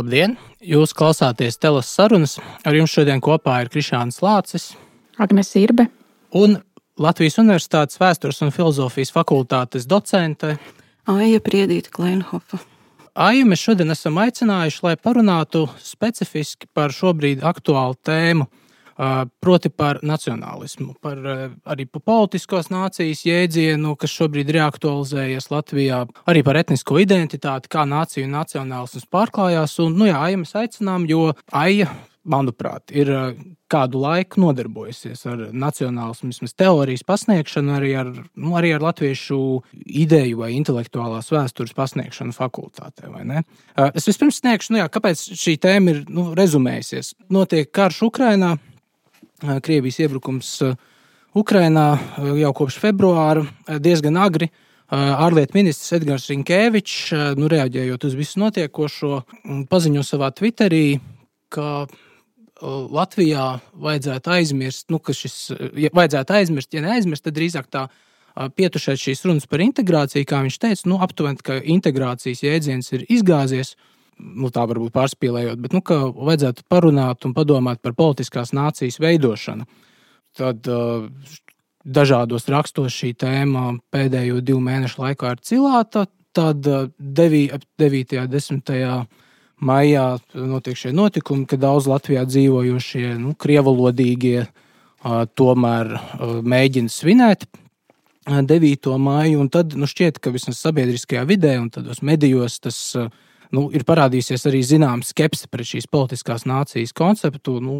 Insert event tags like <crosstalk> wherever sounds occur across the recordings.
Labdien! Jūs klausāties telas sarunas. Ar jums šodien kopā ir Krišāns Lācis, Agnēs Irbe un Latvijas Universitātes vēstures un filozofijas fakultātes docente Aija Priedīta Kleinhofa. Aiju mēs šodien esam aicinājuši, lai parunātu specifiski par šobrīd aktuālu tēmu, proti par nacionālismu, par arī par politiskos nācijas jēdzienu, kas šobrīd ir aktualizējies Latvijā, arī par etnisko identitāti, kā nācija un nacionālisms pārklājās. Un, nu jā, Aija mēs aicinām, jo Aija, manuprāt, ir kādu laiku nodarbojusies ar nacionālismu, teorijas pasniegšanu, arī ar, nu, arī ar latviešu ideju vai intelektuālās vēstures pasniegšanu fakultātē. Es vispirms sniegšu, nu jā, kāpēc šī tēma ir nu, rezumējusies. Notiek karš Ukrajinā, Krievijas iebrukums Ukrajinā jau kopš februāra diezgan agri. Ārlietu ministrs Edgars Rinkēvičs, nu, reaģējot uz visu notiekošo, paziņo savā Twitterī, ka Latvijā vajadzētu aizmirst, nu, ka šis ja vajadzētu aizmirst, ja neaizmirst, tad drīzāk tā pietušēt šīs runas par integrāciju, kā viņš teica, nu, aptuveni, ka integrācijas jēdziens ir izgāzies nu, tā varbūt pārspīlējot, bet nu, ka vajadzētu parunāt un padomāt par politiskās nācijas veidošanu. Tad uh, dažādos rakstos šī tēma pēdējo divu mēnešu laikā ir cilāta. Tad uh, 9. un 10. maijā notiek šie notikumi, kad daudz Latvijā dzīvojošie nu, krievalodīgie uh, tomēr uh, mēģina svinēt 9. maiju. Tad nu, šķiet, ka vismaz sabiedriskajā vidē un tādos medijos tas uh, nu, ir parādījusies arī zināma skepse pret šīs politiskās nācijas konceptu. Nu,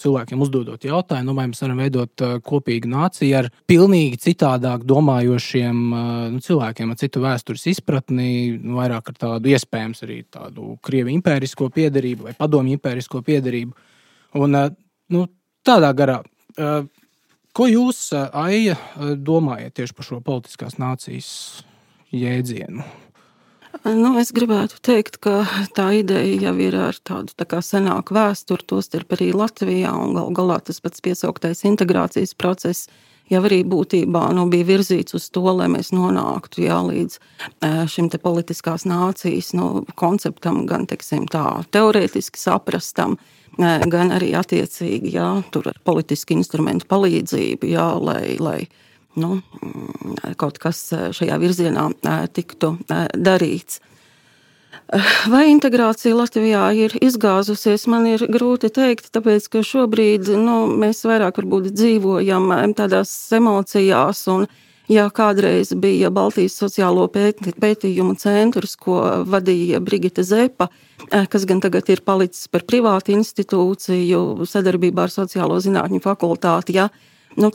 cilvēkiem uzdodot jautājumu, nu, vai mēs varam veidot uh, kopīgu nāciju ar pilnīgi citādāk domājošiem uh, nu, cilvēkiem, ar citu vēstures izpratni, nu, vairāk ar tādu iespējams arī tādu krievu impērisko piedarību vai padomju impērisko piedarību. Un, uh, nu, tādā garā. Ko jūs, Aija, domājat tieši par šo politiskās nācijas jēdzienu? Nu, es gribētu teikt, ka tā ideja jau ir ar tādu tā senāku vēsturi, tostarp arī Latvijā, un gal galā tas pats piesauktais integrācijas process jau arī būtībā nu, bija virzīts uz to, lai mēs nonāktu jā, līdz šim politiskās nācijas nu, konceptam, gan teiksim, tā teorētiski saprastam, gan arī attiecīgi jā, ar politisku instrumentu palīdzību, jā, lai, lai nu, kaut kas šajā virzienā tiktu darīts. Vai integrācija Latvijā ir izgāzusies, man ir grūti pateikt, tāpēc ka šobrīd nu, mēs vairāk dzīvojam tādās emocijās. Un, ja kādreiz bija Baltijas sociālo pētījumu centrs, ko vadīja Brigita Zepa, kas gan tagad ir palicis par privātu institūciju sadarbībā ar Sociālo zinātņu fakultāti, ja, nu,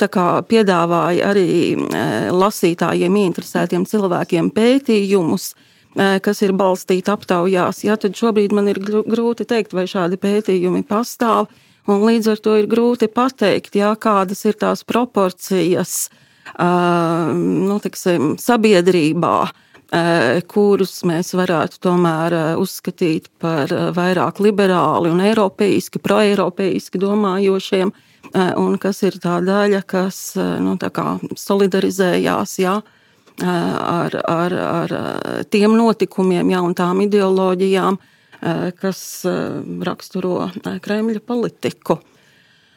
piedāvāja arī e, lasītājiem, interesētiem cilvēkiem pētījumus, e, kas ir balstīti aptaujās. Ja, tad šobrīd man ir grūti pateikt, vai šādi pētījumi pastāv. Līdz ar to ir grūti pateikt, jā, kādas ir tās proporcijas uh, nu, tiksim, sabiedrībā, uh, kurus mēs varētu tomēr uzskatīt par vairāk liberāli un eiropeiski, proeiropeiski domājošiem. Uh, un kas ir tā daļa, kas eh, nu, solidarizējās jā, eh, ar, ar, ar tiem notikumiem jā, un tām ideoloģijām, kas raksturo Kremļa politiku.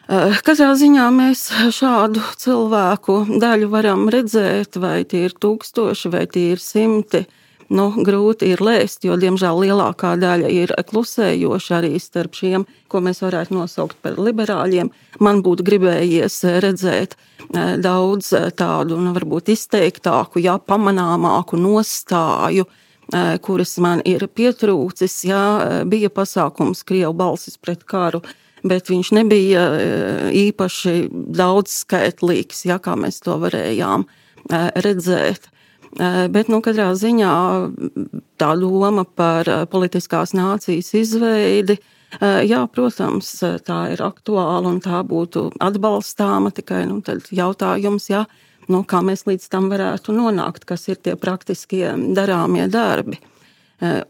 Katrā ziņā mēs šādu cilvēku daļu varam redzēt, vai tie ir tūkstoši, vai tie ir simti nu, grūti ir lēst, jo, diemžēl, lielākā daļa ir klusējoša arī starp šiem, ko mēs varētu nosaukt par liberāļiem. Man būtu gribējies redzēt e, daudz e, tādu, nu, varbūt izteiktāku, jā, pamanāmāku nostāju e, kuras man ir pietrūcis. Jā, bija pasākums Krievu balsis pret karu, bet viņš nebija īpaši daudzskaitlīgs, jā, kā mēs to varējām redzēt. Eh, bet, nu, katrā ziņā tā doma par eh, politiskās nācijas izveidi, eh, jā, protams, tā ir aktuāla un tā būtu atbalstāma. Tikai nu, jautājums, jā, nu, kā mēs līdz tam varētu nonākt, kas ir tie praktiskie darāmie darbi.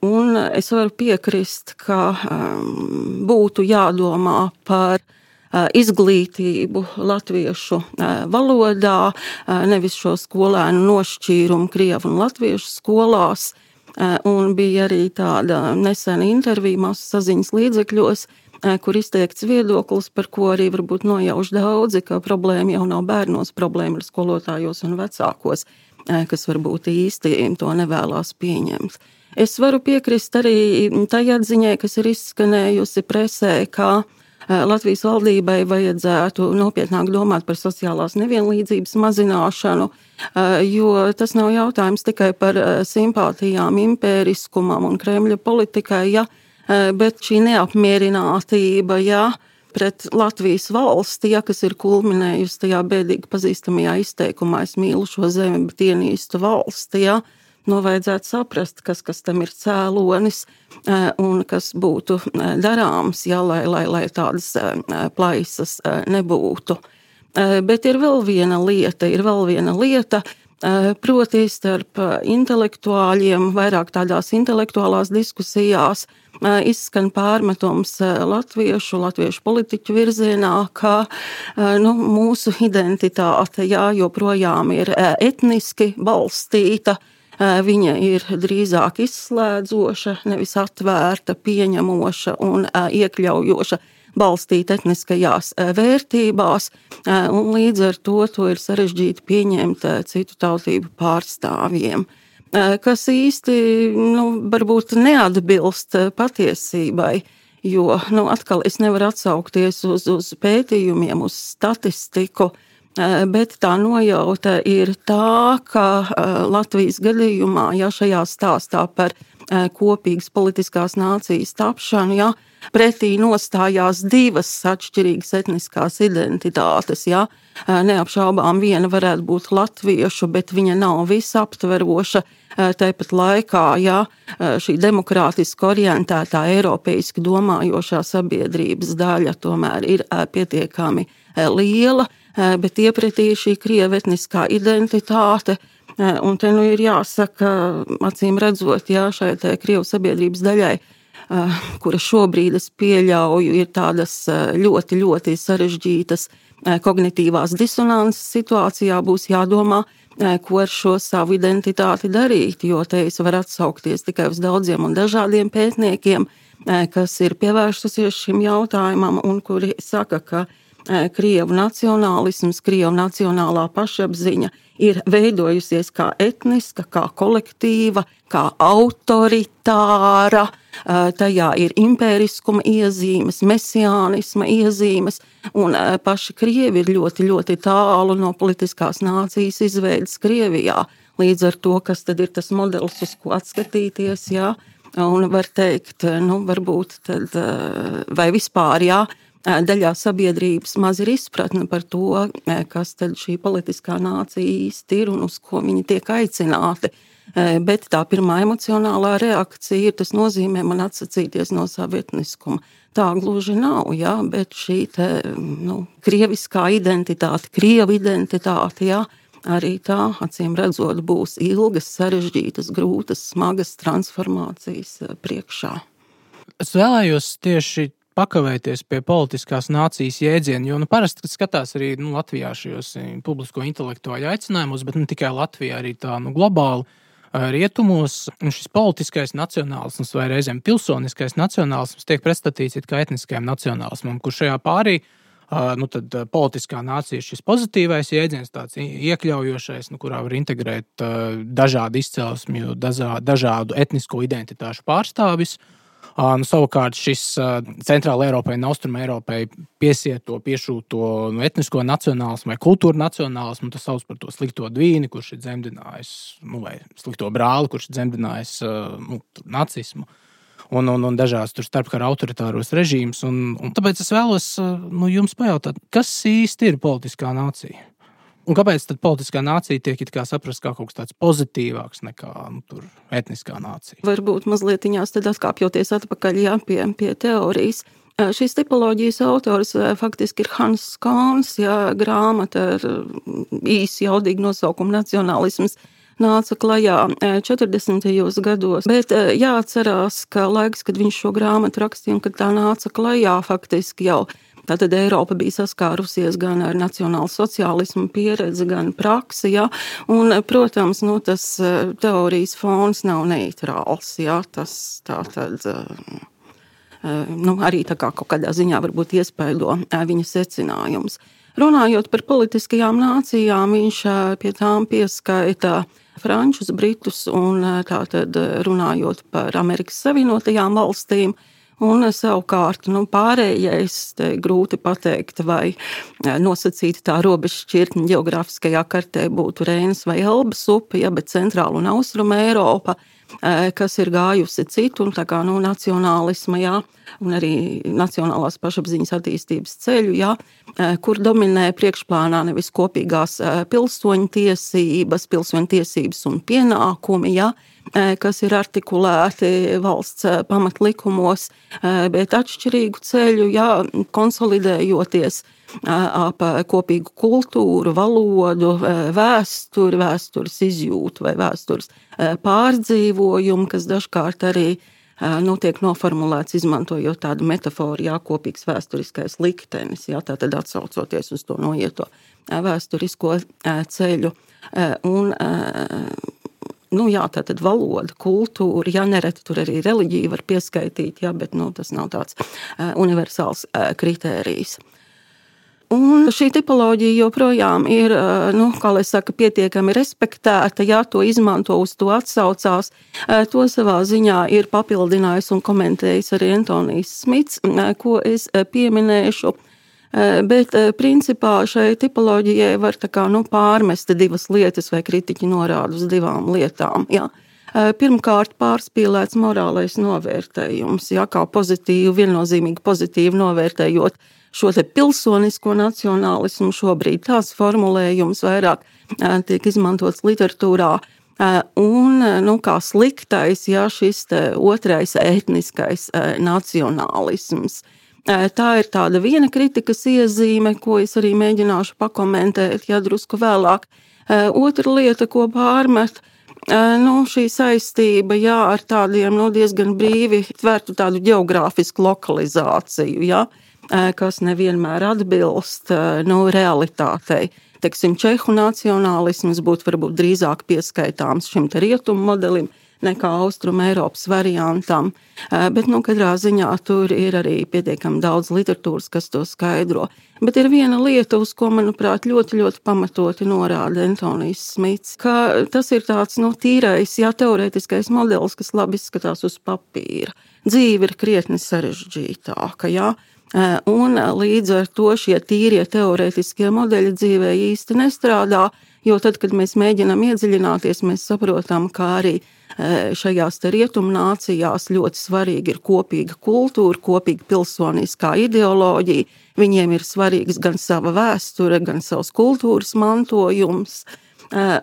Un es varu piekrist, ka ehm, būtu jādomā par izglītību latviešu valodā, nevis šo skolēnu nošķīrumu Krievu un Latviešu skolās. Un bija arī tāda nesena intervija masu saziņas līdzekļos, kur izteikts viedoklis, par ko arī varbūt nojauš daudzi, ka problēma jau nav bērnos, problēma ir skolotājos un vecākos, kas varbūt īsti to nevēlas pieņemt. Es varu piekrist arī tai atziņai, kas ir izskanējusi presē, ka Latvijas valdībai vajadzētu nopietnāk domāt par sociālās nevienlīdzības mazināšanu, jo tas nav jautājums tikai par simpātijām, impēriskumam un Kremļa politikai, ja, bet šī neapmierinātība, ja, pret Latvijas valsti, ja, kas ir kulminējusi tajā bēdīgi pazīstamajā izteikumā, es mīlu šo zemi, bet ienīstu valsti, ja, nu, vajadzētu saprast, kas, kas tam ir cēlonis un kas būtu darāms, ja, lai, lai, lai tādas plaisas nebūtu. Bet ir vēl viena lieta, ir vēl viena lieta, proti starp intelektuāļiem, vairāk tādās intelektuālās diskusijās, izskan pārmetums latviešu, latviešu politiķu virzienā, ka nu, mūsu identitāte jā, joprojām ir etniski balstīta, Viņa ir drīzāk izslēdzoša, nevis atvērta, pieņemoša un iekļaujoša, balstīta etniskajās vērtībās, un līdz ar to to ir sarežģīti pieņemt citu tautību pārstāvjiem kas īsti nu, varbūt neatbilst patiesībai. Jo nu, atkal es nevaru atsaukties uz, uz pētījumiem, uz statistiku, uh, Eh, bet tā nojauta ir tā, ka eh, Latvijas gadījumā, ja šajā stāstā par eh, kopīgas politiskās nācijas tapšanu, ja, pretī nostājās divas atšķirīgas etniskās identitātes. Ja. Neapšaubām viena varētu būt latviešu, bet viņa nav visaptveroša. Tāpat laikā ja, šī demokrātiski orientētā, eiropeiski domājošā sabiedrības daļa tomēr ir pietiekami liela. Eh, bet iepratī ir šī krieva etniskā identitāte. Eh, un te nu ir jāsaka, acīm redzot, jā, šai krievu sabiedrības daļai, eh, kura šobrīd es pieļauju, ir tādas ļoti, ļoti sarežģītas kognitīvās disonances situācijā, būs jādomā, ko ar šo savu identitāti darīt. Jo te es varu atsaukties tikai uz daudziem un dažādiem pētniekiem, kas ir pievērsusies šim jautājumam un kuri saka, ka Krievu nacionālisms, Krievu nacionālā pašapziņa ir veidojusies kā etniska, kā kolektīva, kā autoritāra. Tajā ir impēriskuma iezīmes, mesiānisma iezīmes, un paši krievi ir ļoti, ļoti tālu no politiskās nācijas izveidas Krievijā. Līdz ar to, kas tad ir tas modelis, uz ko atskatīties, jā, un var teikt, nu, varbūt tad, vai vispār, jā, daļā sabiedrības maz ir izpratne par to, kas tad šī politiskā nācija īsti ir un uz ko viņi tiek aicināti. Bet tā pirmā emocionālā reakcija ir, tas nozīmē man atsacīties no sava etniskuma. Tā gluži nav, jā, bet šī te, nu, krieviskā identitāte, krievu identitāte, jā, arī tā, acīm redzot, būs ilgas, sarežģītas, grūtas, smagas transformācijas priekšā. Es vēlējos tieši pakavēties pie politiskās nācijas jēdziena. Jo nu, parasti skatās arī nu, Latvijā šajos eh, publisko intelektuāļu aicinājumus, bet ne tikai Latvijā, arī tā nu, globāli. Eh, rietumos šis politiskais nacionālisms vai reizēm pilsoniskais nacionālisms tiek pretstatīts kā etniskajam nacionālismam, kurš šajā pārī eh, nu, tad, politiskā nācija ir šis pozitīvais jēdziens, tāds iekļaujošais, nu, kurā var integrēt dažādu izcelsmju, dažādu etnisko identitāšu pārstāvis. Uh, Nu, savukārt šis centrāla Eiropai un austruma Eiropai piesieto, piešūto nu, etnisko nacionālismu vai kultūra nacionālismu, tas sauc par to slikto dvīni, kurš ir dzemdinājis, nu, vai slikto brāli, kurš ir dzemdinājis nu, nacismu. Un, un, un dažās starpkara autoritāros režīmus. Tāpēc es vēlos nu, jums pajautāt, kas īsti ir politiskā nācija? Un kāpēc tad politiskā nācija tiek saprasta kā kaut kas tāds pozitīvāks nekā nu, tur, etniskā nācija? Varbūt mazliet atkāpjoties atpakaļ jā, pie, pie teorijas. Šīs tipoloģijas autors faktiski ir Hans Skāns, jā, grāmata ar īsu jaudīgu nosaukumu Nacionālisms nāca klajā 40. gados. Bet jāatcerās, ka laiks, kad viņš šo grāmatu rakstīja un kad tā nāca klajā, faktiski jau Tātad Eiropa bija saskārusies gan ar nacionālu sociālismu pieredzi, gan praksi. Ja? Un, protams, nu, tas teorijas fons nav neitrāls. Ja? Tas tātad, nu, arī tā kā kaut kādā ziņā varbūt iespaido viņa secinājumus. Runājot par politiskajām nācijām, viņš pie tām pieskaita frančus, britus un tātad runājot par Amerikas Savienotajām valstīm. Un savukārt nu, pārējais grūti pateikt, vai nosacīt tā robežšķirtne geogrāfiskajā kartē būtu Reinas vai Elbas upe, ja, bet centrāla un austruma Eiropa kas ir gājusi citu, un tā kā nu, nacionālisma, jā, un arī nacionālās pašapziņas attīstības ceļu, jā, kur dominē priekšplānā nevis kopīgās pilsoņu tiesības, pilsoņu tiesības un pienākumi, jā, kas ir artikulēti valsts pamatlikumos, bet atšķirīgu ceļu, jā, konsolidējoties ap kopīgu kultūru, valodu, vēsturi, vēstures izjūtu vai vēstures pārdzīvojumu, kas dažkārt arī nu, tiek noformulēts izmantojot tādu metaforu, jā, kopīgs vēsturiskais liktenis, jā, tātad atsaucoties uz to noieto vēsturisko ceļu. Un, nu, jā, tā tad valoda, kultūra, ja nereti tur arī reliģija var pieskaitīt, jā, bet nu, tas nav tāds universāls kritērijs. Un šī tipoloģija joprojām ir nu, saka, pietiekami respektēta. Ja to izmanto, uz to atsaucās, to savā ziņā ir papildinājis un komentējis arī Antonijs Smits, ko es pieminēšu. Bet principā šai tipoloģijai var kā, nu, pārmest divas lietas, vai kritiķi norāda uz divām lietām. Ja? Pirmkārt, pārspīlēts morālais novērtējums, ja, kā pozitīvi, viennozīmīgi pozitīvi novērtējot šo pilsonisko nacionālismu. Šobrīd tās formulējums vairāk tiek izmantots literatūrā. Un nu, kā sliktais, ja šis otrais etniskais nacionālisms. Tā ir tāda viena kritikas iezīme, ko es arī mēģināšu pakomentēt, ja drusku vēlāk. Otra lieta, ko pārmet, nu, šī saistība jā, ar tādiem nu, diezgan brīvi tvērtu tādu geogrāfisku lokalizāciju. Jā. Ja? Kas nevienmēr atbilst nu, realitātei. Teiksim, Čehu nacionālisms būtu varbūt drīzāk pieskaitāms šim rietumu modelim nekā austrumu Eiropas variantam. Bet, nu, katrā ziņā tur ir arī pietiekami daudz literatūras, kas to skaidro. Bet ir viena lieta, uz ko, manuprāt, ļoti, ļoti pamatoti norāda Antonijs Smits, ka tas ir tāds nu, tīrais, jā, teorētiskais modelis, kas labi izskatās uz papīra. Dzīve ir krietni sarežģītāka. Jā. Un līdz ar to šie tīrie teorētiskie modeļi dzīvē īsti nestrādā, jo tad, kad mēs mēģinām iedziļināties, mēs saprotam, ka arī šajās rietumnācijās ļoti svarīgi ir kopīga kultūra, kopīga pilsoniskā ideoloģija. Viņiem ir svarīgs gan sava vēsture, gan savs kultūras mantojums.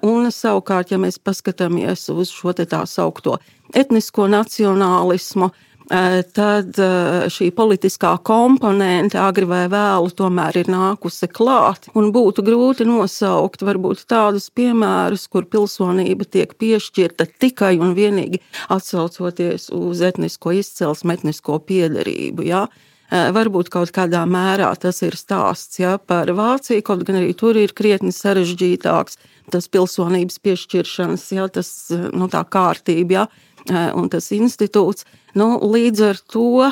Un savukārt, ja mēs paskatāmies uz šo tā saukto etnisko nacionālismu, tad šī politiskā komponente agri vai vēlu tomēr ir nākusi klāt. Un būtu grūti nosaukt varbūt tādus piemērus, kur pilsonība tiek piešķirta tikai un vienīgi atsaucoties uz etnisko izcelsmu, etnisko piedarību. Ja? Varbūt kaut kādā mērā tas ir stāsts ja, par Vāciju, kaut gan arī tur ir krietni sarežģītāks tas pilsonības piešķiršanas, ja, tas nu, kārtība. Ja un tas institūts. Nu, līdz ar to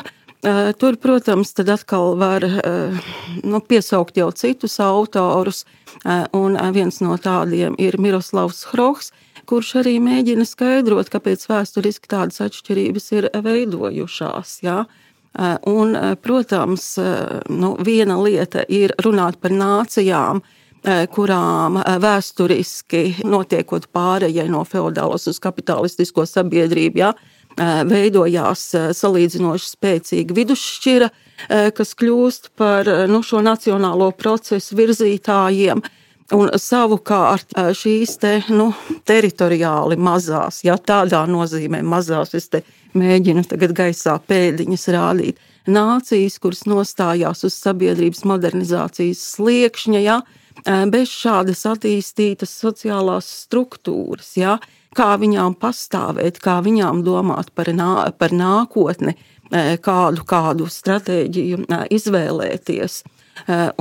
tur, protams, atkal var nu, piesaukt jau citus autorus, un viens no tādiem ir Miroslavs Hrohs, kurš arī mēģina skaidrot, kāpēc vēsturiski tādas atšķirības ir veidojušās. Ja? Un, protams, nu, viena lieta ir runāt par nācijām, Eh, kurām eh, vēsturiski notiekot pārējai no feudālas uz kapitalistisko sabiedrību, ja, eh, veidojās salīdzinoši spēcīga vidusšķira, kas kļūst par nu, šo nacionālo procesu virzītājiem. Un savukārt šīs te, nu, teritoriāli mazās, ja tādā nozīmē mazās, es mēģinu tagad gaisā pēdiņas rādīt, nācijas, kuras nostājās uz sabiedrības modernizācijas sliekšņa, ja, bez šādas attīstītas sociālās struktūras, ja, kā viņām pastāvēt, kā viņām domāt par, nā, par nākotni, kādu, kādu stratēģiju izvēlēties.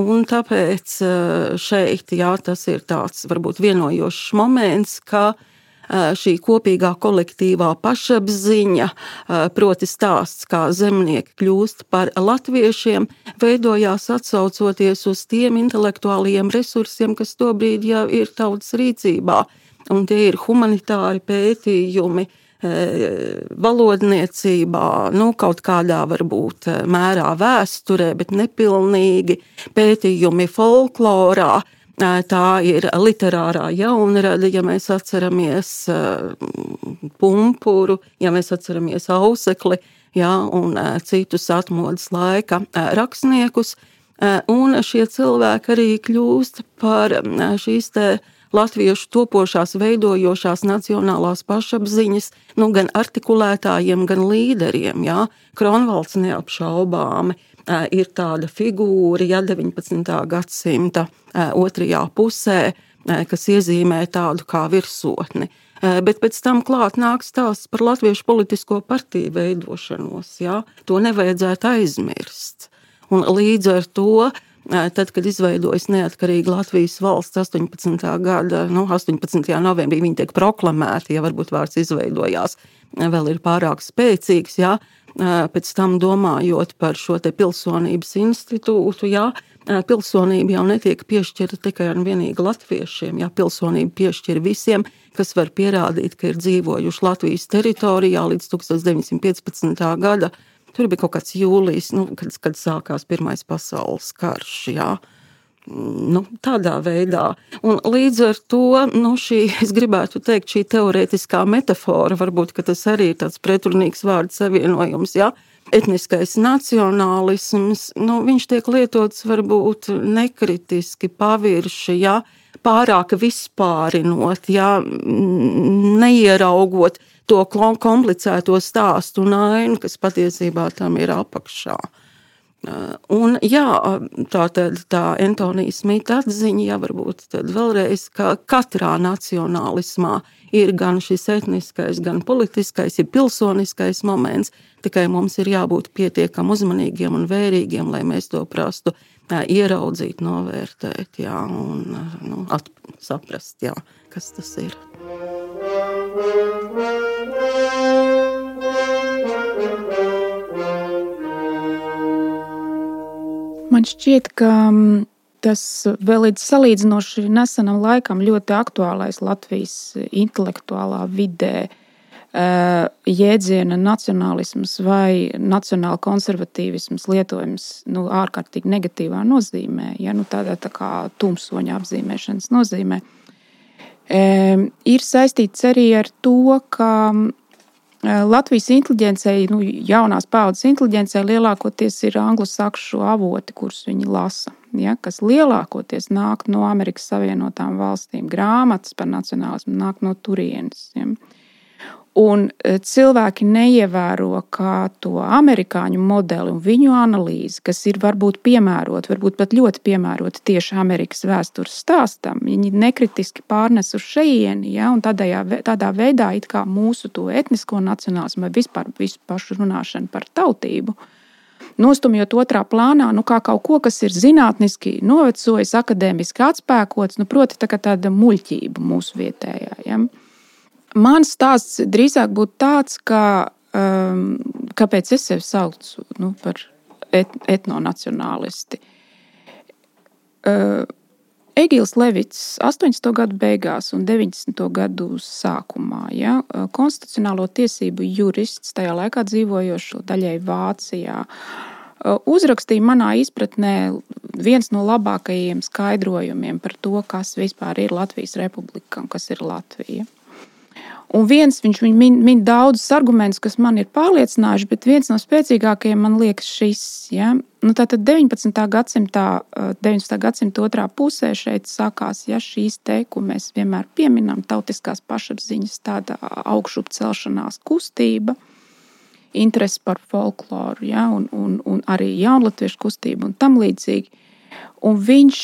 Un tāpēc šeit jā, tas ir tāds varbūt vienojošs moments, ka uh, šī kopīgā kolektīvā pašapziņa, proti stāsts, kā zemnieki kļūst par latviešiem, veidojās atsaucoties uz tiem intelektuāliem resursiem, kas tobrīd jau ir tautas rīcībā. Un tie ir humanitāri pētījumi, valodniecībā, nu, kaut kādā varbūt mērā vēsturē, bet nepilnīgi pētījumi folklorā, Tā ir literārā jaunrada, ja mēs atceramies pumpuru, ja mēs atceramies ausekli ja, un citus atmodas laika rakstniekus. Un šie cilvēki arī kļūst par šīs latviešu topošās, veidojošās nacionālās pašapziņas, nu, gan artikulētājiem, gan līderiem. Ja. Kronvalds neapšaubāmi ir tāda figūra, ja 19. gadsimta otrajā pusē, kas iezīmē tādu kā virsotni. Bet pēc tam klāt nāk stāsts par latviešu politisko partiju veidošanos. Ja? To nevajadzētu aizmirst. Un līdz ar to, tad, kad izveidojas neatkarīga Latvijas valsts 18. gada, nu, 18. novembrī, viņi tiek proklamēti, ja varbūt vārds izveidojās, vēl ir pārāk spēcīgs. Ja? Pēc tam domājot par šo pilsonības institūtu, jā, pilsonība jau netiek piešķirta tikai un vienīgi latviešiem. Jā, pilsonība piešķir visiem, kas var pierādīt, ka ir dzīvojuši Latvijas teritorijā līdz 1915. gada. Tur bija kaut kāds jūlijas, nu, kad, kad sākās Pirmais pasaules karš. Jā nu, tādā veidā. Un līdz ar to nu, šī, es gribētu teikt, šī teorētiskā metāfora, varbūt tas arī ir tāds pretrunīgs vārdu savienojums. Ja? Etniskais nacionālisms, nu, viņš tiek lietots varbūt nekritiski, pavirši, ja? pārāk vispārinot, ja? neieraugot to komplicēto stāstu un ainu, kas patiesībā tam ir apakšā. Un, jā, tā tad tā Antonija Smita atziņa, jā, varbūt vēlreiz, ka katrā nacionālismā ir gan šis etniskais, gan politiskais, ir pilsoniskais moments, tikai mums ir jābūt pietiekam uzmanīgiem un vērīgiem, lai mēs to prastu ieraudzīt, novērtēt, jā, un nu, at, saprast, jā, kas tas ir. Man šķiet, ka mm, tas vēl līdz salīdzinoši nesenam laikam ļoti aktuālais Latvijas intelektuālā vidē eh, jēdziena nacionālisms vai nacionāla konservatīvisms lietojams nu, ārkārtīgi negatīvā nozīmē, ja nu, tādā tā kā tumsoņa apzīmēšanas nozīmē. Ir saistīts arī ar to, ka Eh, Latvijas inteligencei, nu, jaunās paudzes inteligencei lielākoties ir anglosakšu avoti, kurus viņi lasa. Ja, kas lielākoties nāk no Amerikas Savienotām valstīm. Grāmatas par nacionālismu nāk no turienes. Ja. Un e, cilvēki neievēro to amerikāņu modeli un viņu analīzi, kas ir varbūt piemērota, varbūt pat ļoti piemērota tieši Amerikas vēstures stāstam. Viņi nekritiski pārnes uz šejieni, ja, un tādējā, tādā veidā mūsu etnisko nacionālismu vai vispār visu pašu runāšanu par tautību. Nostumjot otrā plānā, nu, kā kaut ko, kas ir zinātniski novecojis, akadēmiski atspēkots, nu, proti, tā tāda muļķība mūsu vietējā. Ja. Mans stāsts drīzāk būtu tāds, ka, um, kāpēc es sevi saucu nu, par et, etnonacionālisti. Uh, Egils Levits 80. gadu beigās un 90. gadu sākumā, ja, uh, konstitucionālo tiesību jurists, tajā laikā dzīvojošo daļai Vācijā, uzrakstīja manā izpratnē viens no labākajiem skaidrojumiem par to, kas vispār ir Latvijas republika un kas ir Latvija. Un viens, viņš min, min daudzus argumentus, kas man ir pārliecinājuši, bet viens no spēcīgākajiem man liekas šis. Ja? Nu, tātad 19. gadsimta, 19. gadsimta otrā pusē šeit sākās ja, šīs te, ko mēs vienmēr pieminam, tautiskās pašapziņas, tāda augšupcelšanās kustība, interese par folkloru, ja, un, un, un arī jaunatviešu kustību un tam līdzīgi. Un viņš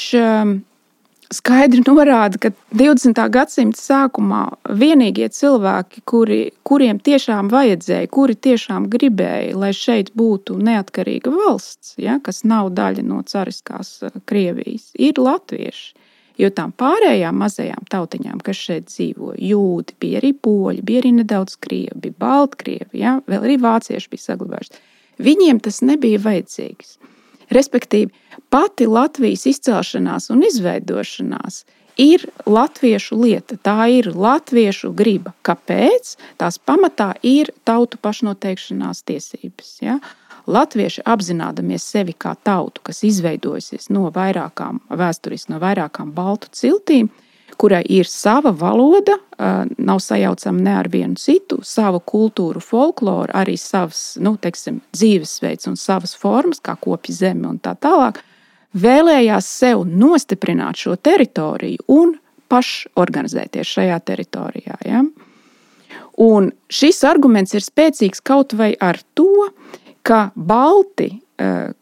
skaidri norāda, ka 20. gadsimta sākumā vienīgie cilvēki, kuri, kuriem tiešām vajadzēja, kuri tiešām gribēja, lai šeit būtu neatkarīga valsts, ja, kas nav daļa no cariskās eh, Krievijas, ir latvieši. Jo tām pārējām mazajām tautiņām, kas šeit dzīvo, jūdi, bija arī poļi, bija arī nedaudz krievi, bija baltkrievi, ja, vēl arī vācieši bija saglabājušies. Viņiem tas nebija vajadzīgs. Respektīvi, pati Latvijas izcelšanās un izveidošanās ir latviešu lieta. Tā ir latviešu griba. Kāpēc? Tās pamatā ir tautu pašnoteikšanās tiesības. Ja? Latvieši apzināmies sevi kā tautu, kas izveidojusies no vairākām, vēsturiski no vairākām baltu ciltīm, kurai ir sava valoda, nav sajaucama ne ar vienu citu, savu kultūru, folkloru, arī savs nu, teiksim, dzīvesveids un savas formas, kā kopja zeme un tā tālāk, vēlējās sev nostiprināt šo teritoriju un pašorganizēties šajā teritorijā. Ja? Un šis arguments ir spēcīgs kaut vai ar to, ka Balti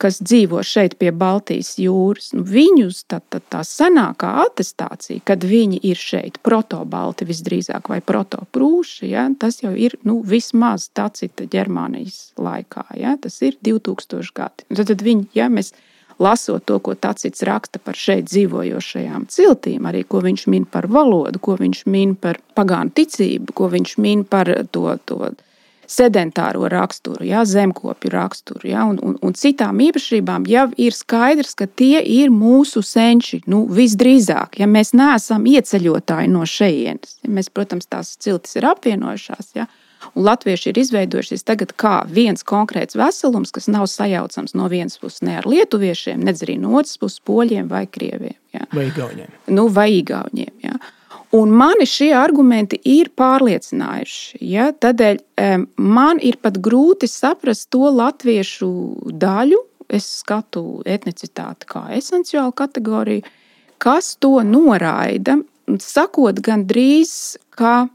kas dzīvo šeit pie Baltijas jūras, nu, viņus tā, tā, tā senākā attestācija, kad viņi ir šeit, protobalti visdrīzāk vai protoprūši, ja, tas jau ir nu, vismaz Tacita Ģermānijas laikā. Ja, tas ir 2000 gadi. Tad, tad viņi, ja mēs lasot to, ko Tacits raksta par šeit dzīvojošajām ciltīm, arī ko viņš min par valodu, ko viņš min par pagānu ticību, ko viņš min par to. to sedentāro raksturu, ja, zemkopju raksturu ja, un, un, un citām īpašībām, jau ir skaidrs, ka tie ir mūsu senči. Nu, visdrīzāk, ja mēs neesam ieceļotāji no šejienes, ja mēs, protams, tās ciltis ir apvienojušās. Ja, Un latvieši ir izveidojušies tagad kā viens konkrēts veselums, kas nav sajaucams no vienas puses ne ar lietuviešiem, ne arī no otras puses poļiem vai krieviem. Ja. Vai igauniem. Nu, vai igauniem ja. Un mani šie argumenti ir pārliecinājuši. Ja? Tādēļ man ir pat grūti saprast to latviešu daļu. Es skatu etnicitāti kā esenciālu kategoriju, kas to noraida. Sakot, gandrīz, ka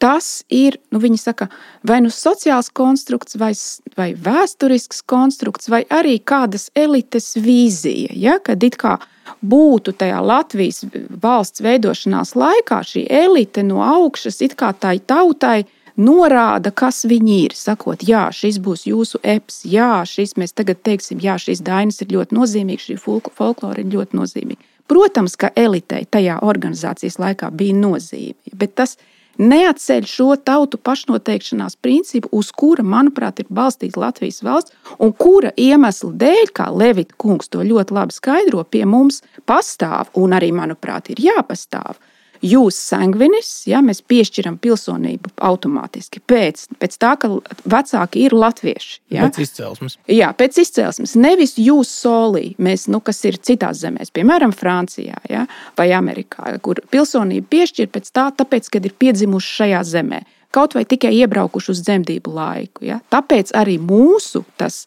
tas ir, nu, viņi saka, vai nu sociāls konstrukts, vai, vai vēsturisks konstrukts, vai arī kādas elites vīzija. Ja? Kad it kā būtu tajā Latvijas valsts veidošanās laikā šī elite no augšas, it kā tai tautai, norāda, kas viņi ir. Sakot, jā, šis būs jūsu eps, jā, šis mēs tagad teiksim, jā, šīs dainas ir ļoti nozīmīgas, šī folklora ir ļoti nozīmīga. Protams, ka elitei tajā organizācijas laikā bija nozīme, bet tas ir neatceļ šo tautu pašnoteikšanās principu, uz kura, manuprāt, ir balstīta Latvijas valsts, un kura iemesla dēļ, kā Levita kungs to ļoti labi skaidro, pie mums pastāv un arī, manuprāt, ir jāpastāv jūs sangvinis, ja mēs piešķiram pilsonību automātiski pēc, pēc tā, ka vecāki ir latvieši. Ja? Pēc izcelsmes. Jā, pēc izcelsmes. Nevis jūs solī, mēs, nu, kas ir citās zemēs, piemēram, Francijā ja? vai Amerikā, kur pilsonību piešķir pēc tā, tāpēc, kad ir piedzimuši šajā zemē. Kaut vai tikai iebraukuši uz dzemdību laiku. Ja? Tāpēc arī mūsu tas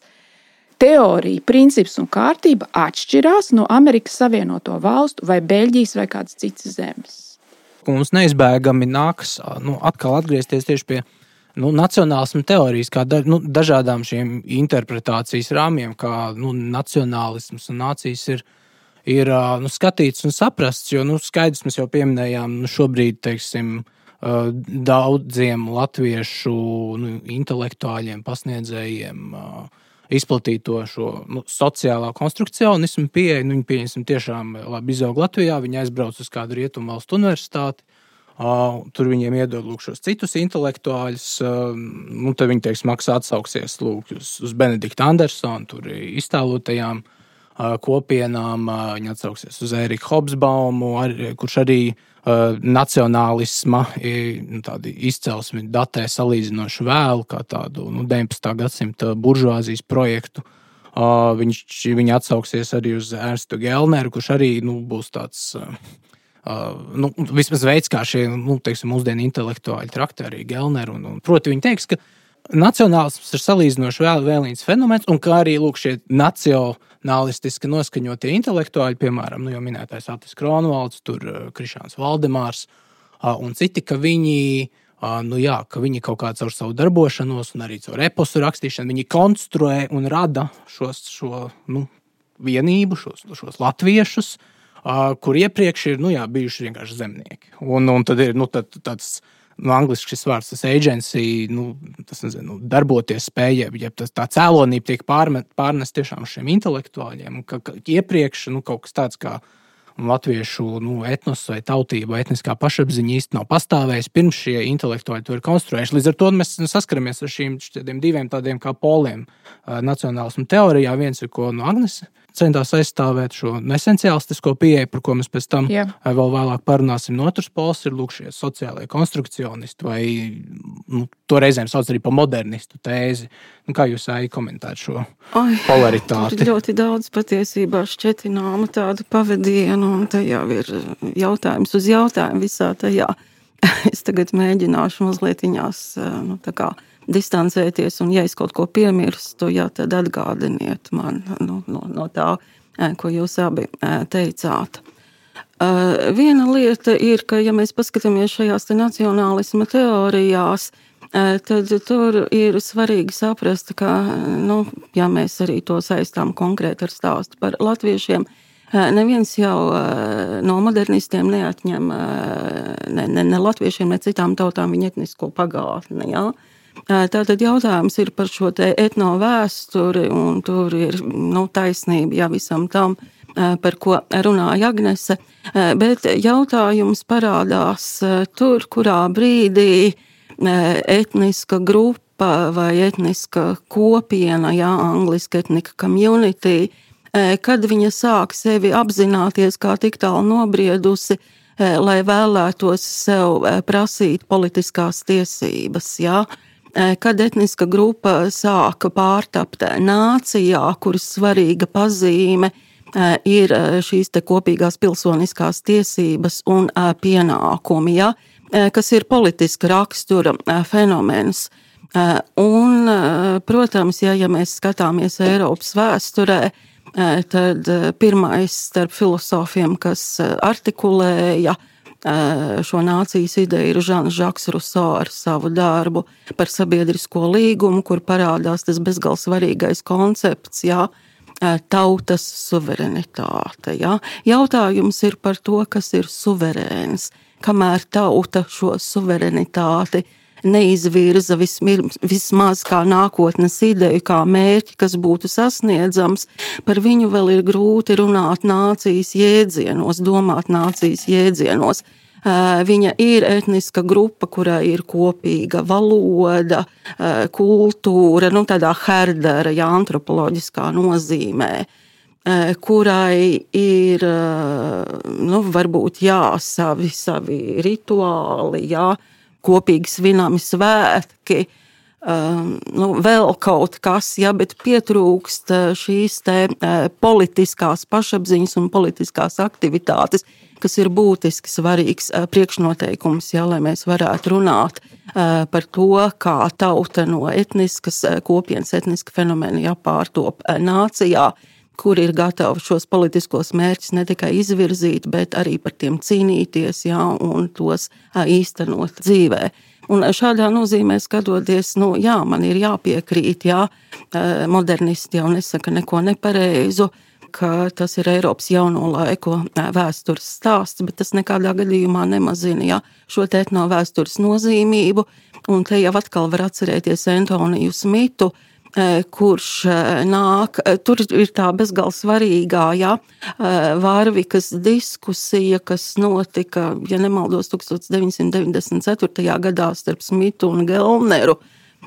teorija, princips un kārtība atšķirās no Amerikas Savienoto Valstu vai Beļģijas vai kādas citas zemes ka mums neizbēgami nāks nu, atkal atgriezties tieši pie nu, nacionālisma teorijas, kā da, nu, dažādām šīm interpretācijas rāmjiem, kā nu, nacionālisms un nācijas ir, ir nu, skatīts un saprasts. Jo nu, skaidrs, mēs jau pieminējām, nu, šobrīd, teiksim, daudziem latviešu nu, intelektuāļiem, pasniedzējiem. Uh, izplatīt to šo nu, sociālā konstrukcionismu pieeju. Nu, viņi pieņemsim tiešām labi izaug Latvijā, viņi aizbrauc uz kādu rietumu valstu universitāti. Uh, tur viņiem iedod lūk, šos citus intelektuāļus. Uh, nu, tad viņi teiks, maksā atsauksies lūk, uz, uz Benedikta Andersona, tur iztēlotajām uh, kopienām. Uh, viņi atsauksies uz Eriku Hobsbaumu, ar, kurš arī uh, nacionālisma nu, izcelsmi datē salīdzinoši vēlu, kā tādu nu, 19. gadsimta buržuāzijas projektu. Uh, viņš, viņi atsauksies arī uz Ernstu Gelneru, kurš arī nu, būs tāds. Uh, Uh, nu, vismaz veids, kā šie nu, teiksim, mūsdienu intelektuāļi traktē arī Gelneru. Un, un, proti, viņi teiks, ka nacionālisms ir salīdzinoši vēl, vēlīgs fenomens, un kā arī lūk, šie nacionālistiski noskaņotie intelektuāļi, piemēram, nu, jau minētais Atis Kronvalds, tur Krišāns Valdemārs un citi, ka viņi. Nu jā, ka viņi kaut kā caur savu darbošanos, un arī caur eposu rakstīšanu, viņi konstruē un rada šos, šo nu, vienību, šos, šos latviešus, kur iepriekš ir nu, jā, bijuši vienkārši zemnieki. Un, un tad ir nu, tad, tāds angļuiski šis vārds, tas agency, nu, tas nezinu, nu, darboties spēja, ja tas, tā cēlonība tiek pārmet, pārnest tiešām šiem intelektuāļiem. Ka, ka iepriekš nu, kaut kas tāds kā latviešu nu, etnos vai tautība, etniskā pašapziņa īstenībā nav pastāvējusi pirms šie intelektuāļi to ir konstruējuši. Līdz ar to mēs saskaramies ar šīm diviem tādiem kā poliem nacionālismu teorijā. Viens ir ko no Agnēs centās aizstāvēt šo nesenciālistisko pieeju, par ko mēs pēc tam Jā. vēl vēlāk parunāsim. No otras puses ir lūk, šie sociālie konstrukcionisti, vai nu, to reizēm sauc arī par modernistu tēzi. Nu, kā jūs arī komentējat šo Ai, polaritāti? Ir ļoti daudz patiesībā šķetināmu tādu pavadienu, un jau ir jautājums uz jautājumu visā tajā. <laughs> Es tagad mēģināšu mazliet viņās nu, tā kā distancēties, un, ja es kaut ko piemirstu, jā, tad atgādiniet man nu, no, no tā, ko jūs abi teicāt. Viena lieta ir, ka, ja mēs paskatāmies šajās te nacionālisma teorijās, tad tur ir svarīgi saprast, ka, nu, ja mēs arī to saistām konkrēti ar stāstu par latviešiem, neviens jau no modernistiem neatņem ne, ne, ne latviešiem, ne citām tautām viņa etnisko pagātni. Ja? Tātad jautājums ir par šo etno vēsturi, un tur ir nu, taisnība ja, visam tam, par ko runāja Agnese. Bet jautājums parādās tur, kurā brīdī etniska grupa vai etniska kopiena, jā, angliski etnika community, kad viņa sāk sevi apzināties kā tik tālu nobriedusi, lai vēlētos sev prasīt politiskās tiesības. Jā. Eh, kad etniska grupa sāka pārtapt nācijā, kuras svarīga pazīme eh, ir eh, šīs kopīgās pilsoniskās tiesības un pienākumi, ja, kas ir politiska rakstura fenomens. Un, protams, ja, ja mēs skatāmies Eiropas vēsturē, tad pirmais starp filozofiem, kas artikulēja šo nācijas ideju ir Žans Žaks Ruso ar savu darbu par sabiedrisko līgumu, kur parādās tas bezgalīgi svarīgais koncepts. Jā, Tautas suverenitāte. Ja? Jautājums ir par to, kas ir suverēns. Kamēr tauta šo suverenitāti neizvirza vismaz kā nākotnes ideju, kā mērķi, kas būtu sasniedzams, par viņu vēl ir grūti runāt nācijas jēdzienos, domāt nācijas jēdzienos. Viņa ir etniska grupa, kurai ir kopīga valoda, kultūra, nu, tādā herdera, ja antropoloģiskā nozīmē kurai ir, nu, varbūt jā, savi, savi rituāli, jā, kopīgi svinami svētki. Um, nu, vēl kaut kas, ja, bet pietrūkst uh, šīs te, uh, politiskās pašapziņas un politiskās aktivitātes, kas ir būtiski svarīgs uh, priekšnoteikums, ja, lai mēs varētu runāt par to, kā tauta no etniskas kopienas, etniska fenomena jāpārtop nācijā. Uh, kur ir gatavi šos politiskos mērķus ne tikai izvirzīt, bet arī par tiem cīnīties jā, un tos īstenot dzīvē. Un šādā nozīmē skatoties, nu, jā, man ir jāpiekrīt, jā, modernisti jau nesaka neko nepareizu, ka tas ir Eiropas jauno laiku vēstures stāsts, bet tas nekādā gadījumā nemazina jā, šo etno vēstures nozīmību. Un te jau atkal var atcerēties Antoniju Smitu, kurš eh, nāk, eh, tur ir tā bezgalīgi svarīgā, ja, Vārvikas diskusija, kas notika, ja nemaldos, 1994. gadā starp Smitu un Gelneru.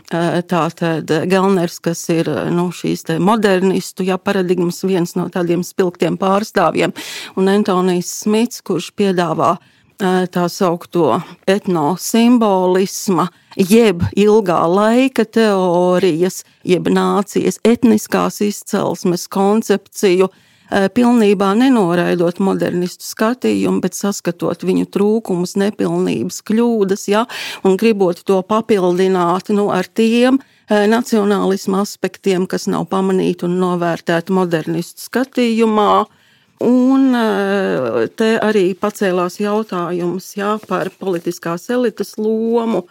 Tātad Gelners, kas ir nu, šīs modernistu ja, paradigmas viens no tādiem spilgtiem pārstāvjiem, un Antonijs Smits, kurš piedāvā tā saukto etnosimbolismu, jeb ilgā laika teorijas, jeb nācijas etniskās izcelsmes koncepciju, pilnībā nenoraidot modernistu skatījumu, bet saskatot viņu trūkumus, nepilnības, kļūdas, ja, un gribot to papildināt nu, ar tiem nacionālismu aspektiem, kas nav pamanīti un novērtēti modernistu skatījumā. Un eh, te arī pacēlās jautājums jā, par politiskās elites lomu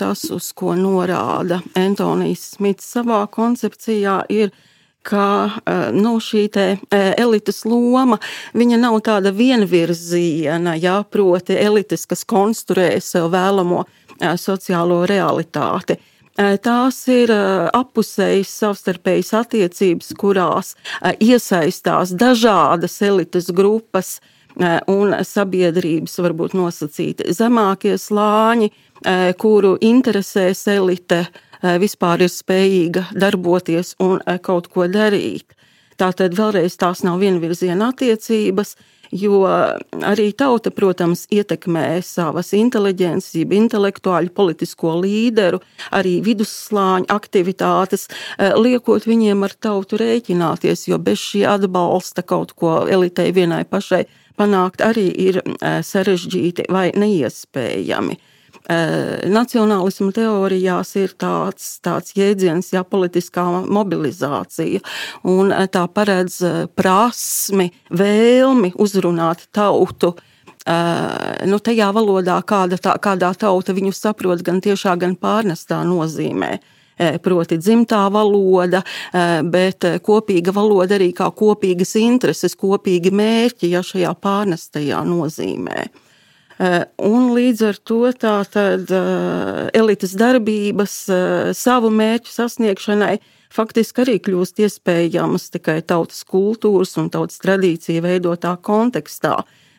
tas, uz ko norāda Antonijs Smits savā koncepcijā, ir, ka nu, šī elites loma nav tāda vienvirziena, jā, proti, elites, kas konstruē sev vēlamo sociālo realitāti. Tās ir apusējas savstarpējas attiecības, kurās iesaistās dažādas elites grupas un sabiedrības, varbūt nosacīti zemākie slāņi, kuru interesēs elite vispār ir spējīga darboties un kaut ko darīt. Tātad vēlreiz tās nav vienvirziena attiecības, jo arī tauta, protams, ietekmē savas inteliģences, jeb intelektuāļu, politisko līderu, arī vidusslāņu aktivitātes, eh, liekot viņiem ar tautu rēķināties, jo bez šī atbalsta kaut ko elitei vienai pašai panākt arī ir eh, sarežģīti vai neiespējami. Nacionālismu teorijās ir tāds, tāds jēdziens, ja politiskā mobilizācija, un tā paredz prasmi, vēlmi uzrunāt tautu. Nu, tajā valodā, kāda tā, kādā tauta viņu saprot, gan tiešā, gan pārnestā nozīmē proti dzimtā valoda, bet kopīga valoda arī kā kopīgas intereses, kopīgi mērķi, ja šajā pārnestajā nozīmē. Eh, un līdz ar to tātad eh, elites darbības eh, savu mērķu sasniegšanai faktiski arī kļūst iespējamas tikai tautas kultūras un tautas tradīcija veidotā kontekstā.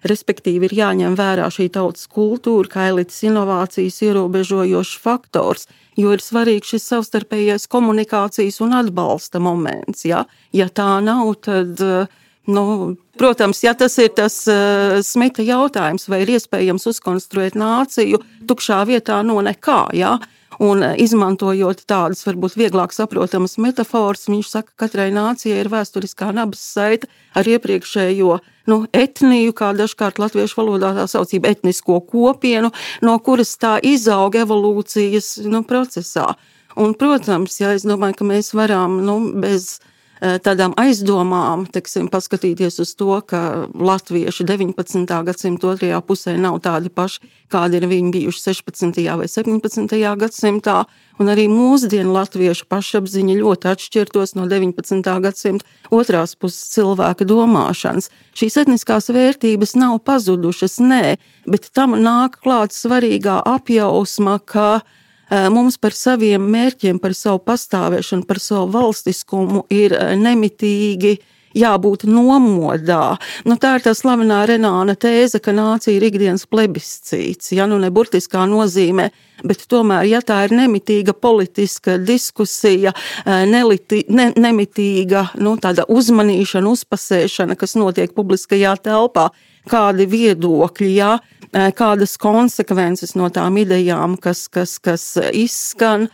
Respektīvi, ir jāņem vērā šī tautas kultūra, kā elites inovācijas ierobežojošs faktors, jo ir svarīgs šis savstarpējais komunikācijas un atbalsta moments. Ja, ja tā nav, tad uh, Nu, protams, ja tas ir tas uh, smita jautājums, vai ir iespējams uzkonstruēt nāciju tukšā vietā no nekā, ja? un uh, izmantojot tādas varbūt vieglāk saprotamas metafāras, viņš saka, ka katrai nācijai ir vēsturiskā nabas saita ar iepriekšējo nu, etniju, kā dažkārt latviešu valodā tā saucība, etnisko kopienu, no kuras tā izauga evolūcijas nu, procesā. Un, protams, ja es domāju, ka mēs varam nu, bez Eh, tādām aizdomām, teksim, paskatīties uz to, ka latvieši 19. gadsimta otrajā pusē nav tādi paši, kādi ir viņi bijuši 16. vai 17. gadsimtā, un arī mūsdienu latviešu pašapziņa ļoti atšķirtos no 19. gadsimta otrās puses cilvēka domāšanas. Šīs etniskās vērtības nav pazudušas, nē, bet tam nāk klāt svarīgā apjausma, ka mums par saviem mērķiem, par savu pastāvēšanu, par savu valstiskumu ir nemitīgi jābūt nomodā. Nu, tā ir tā slavenā Renāna tēze, ka nācija ir ikdienas plebiscīts, ja nu ne burtiskā nozīmē, bet tomēr, ja tā ir nemitīga politiska diskusija, neliti, ne, nemitīga nu, uzmanīšana, uzpasēšana, kas notiek publiskajā telpā, kādi viedokļi, ja, kādas konsekvences no tām idejām, kas, kas, kas izskan.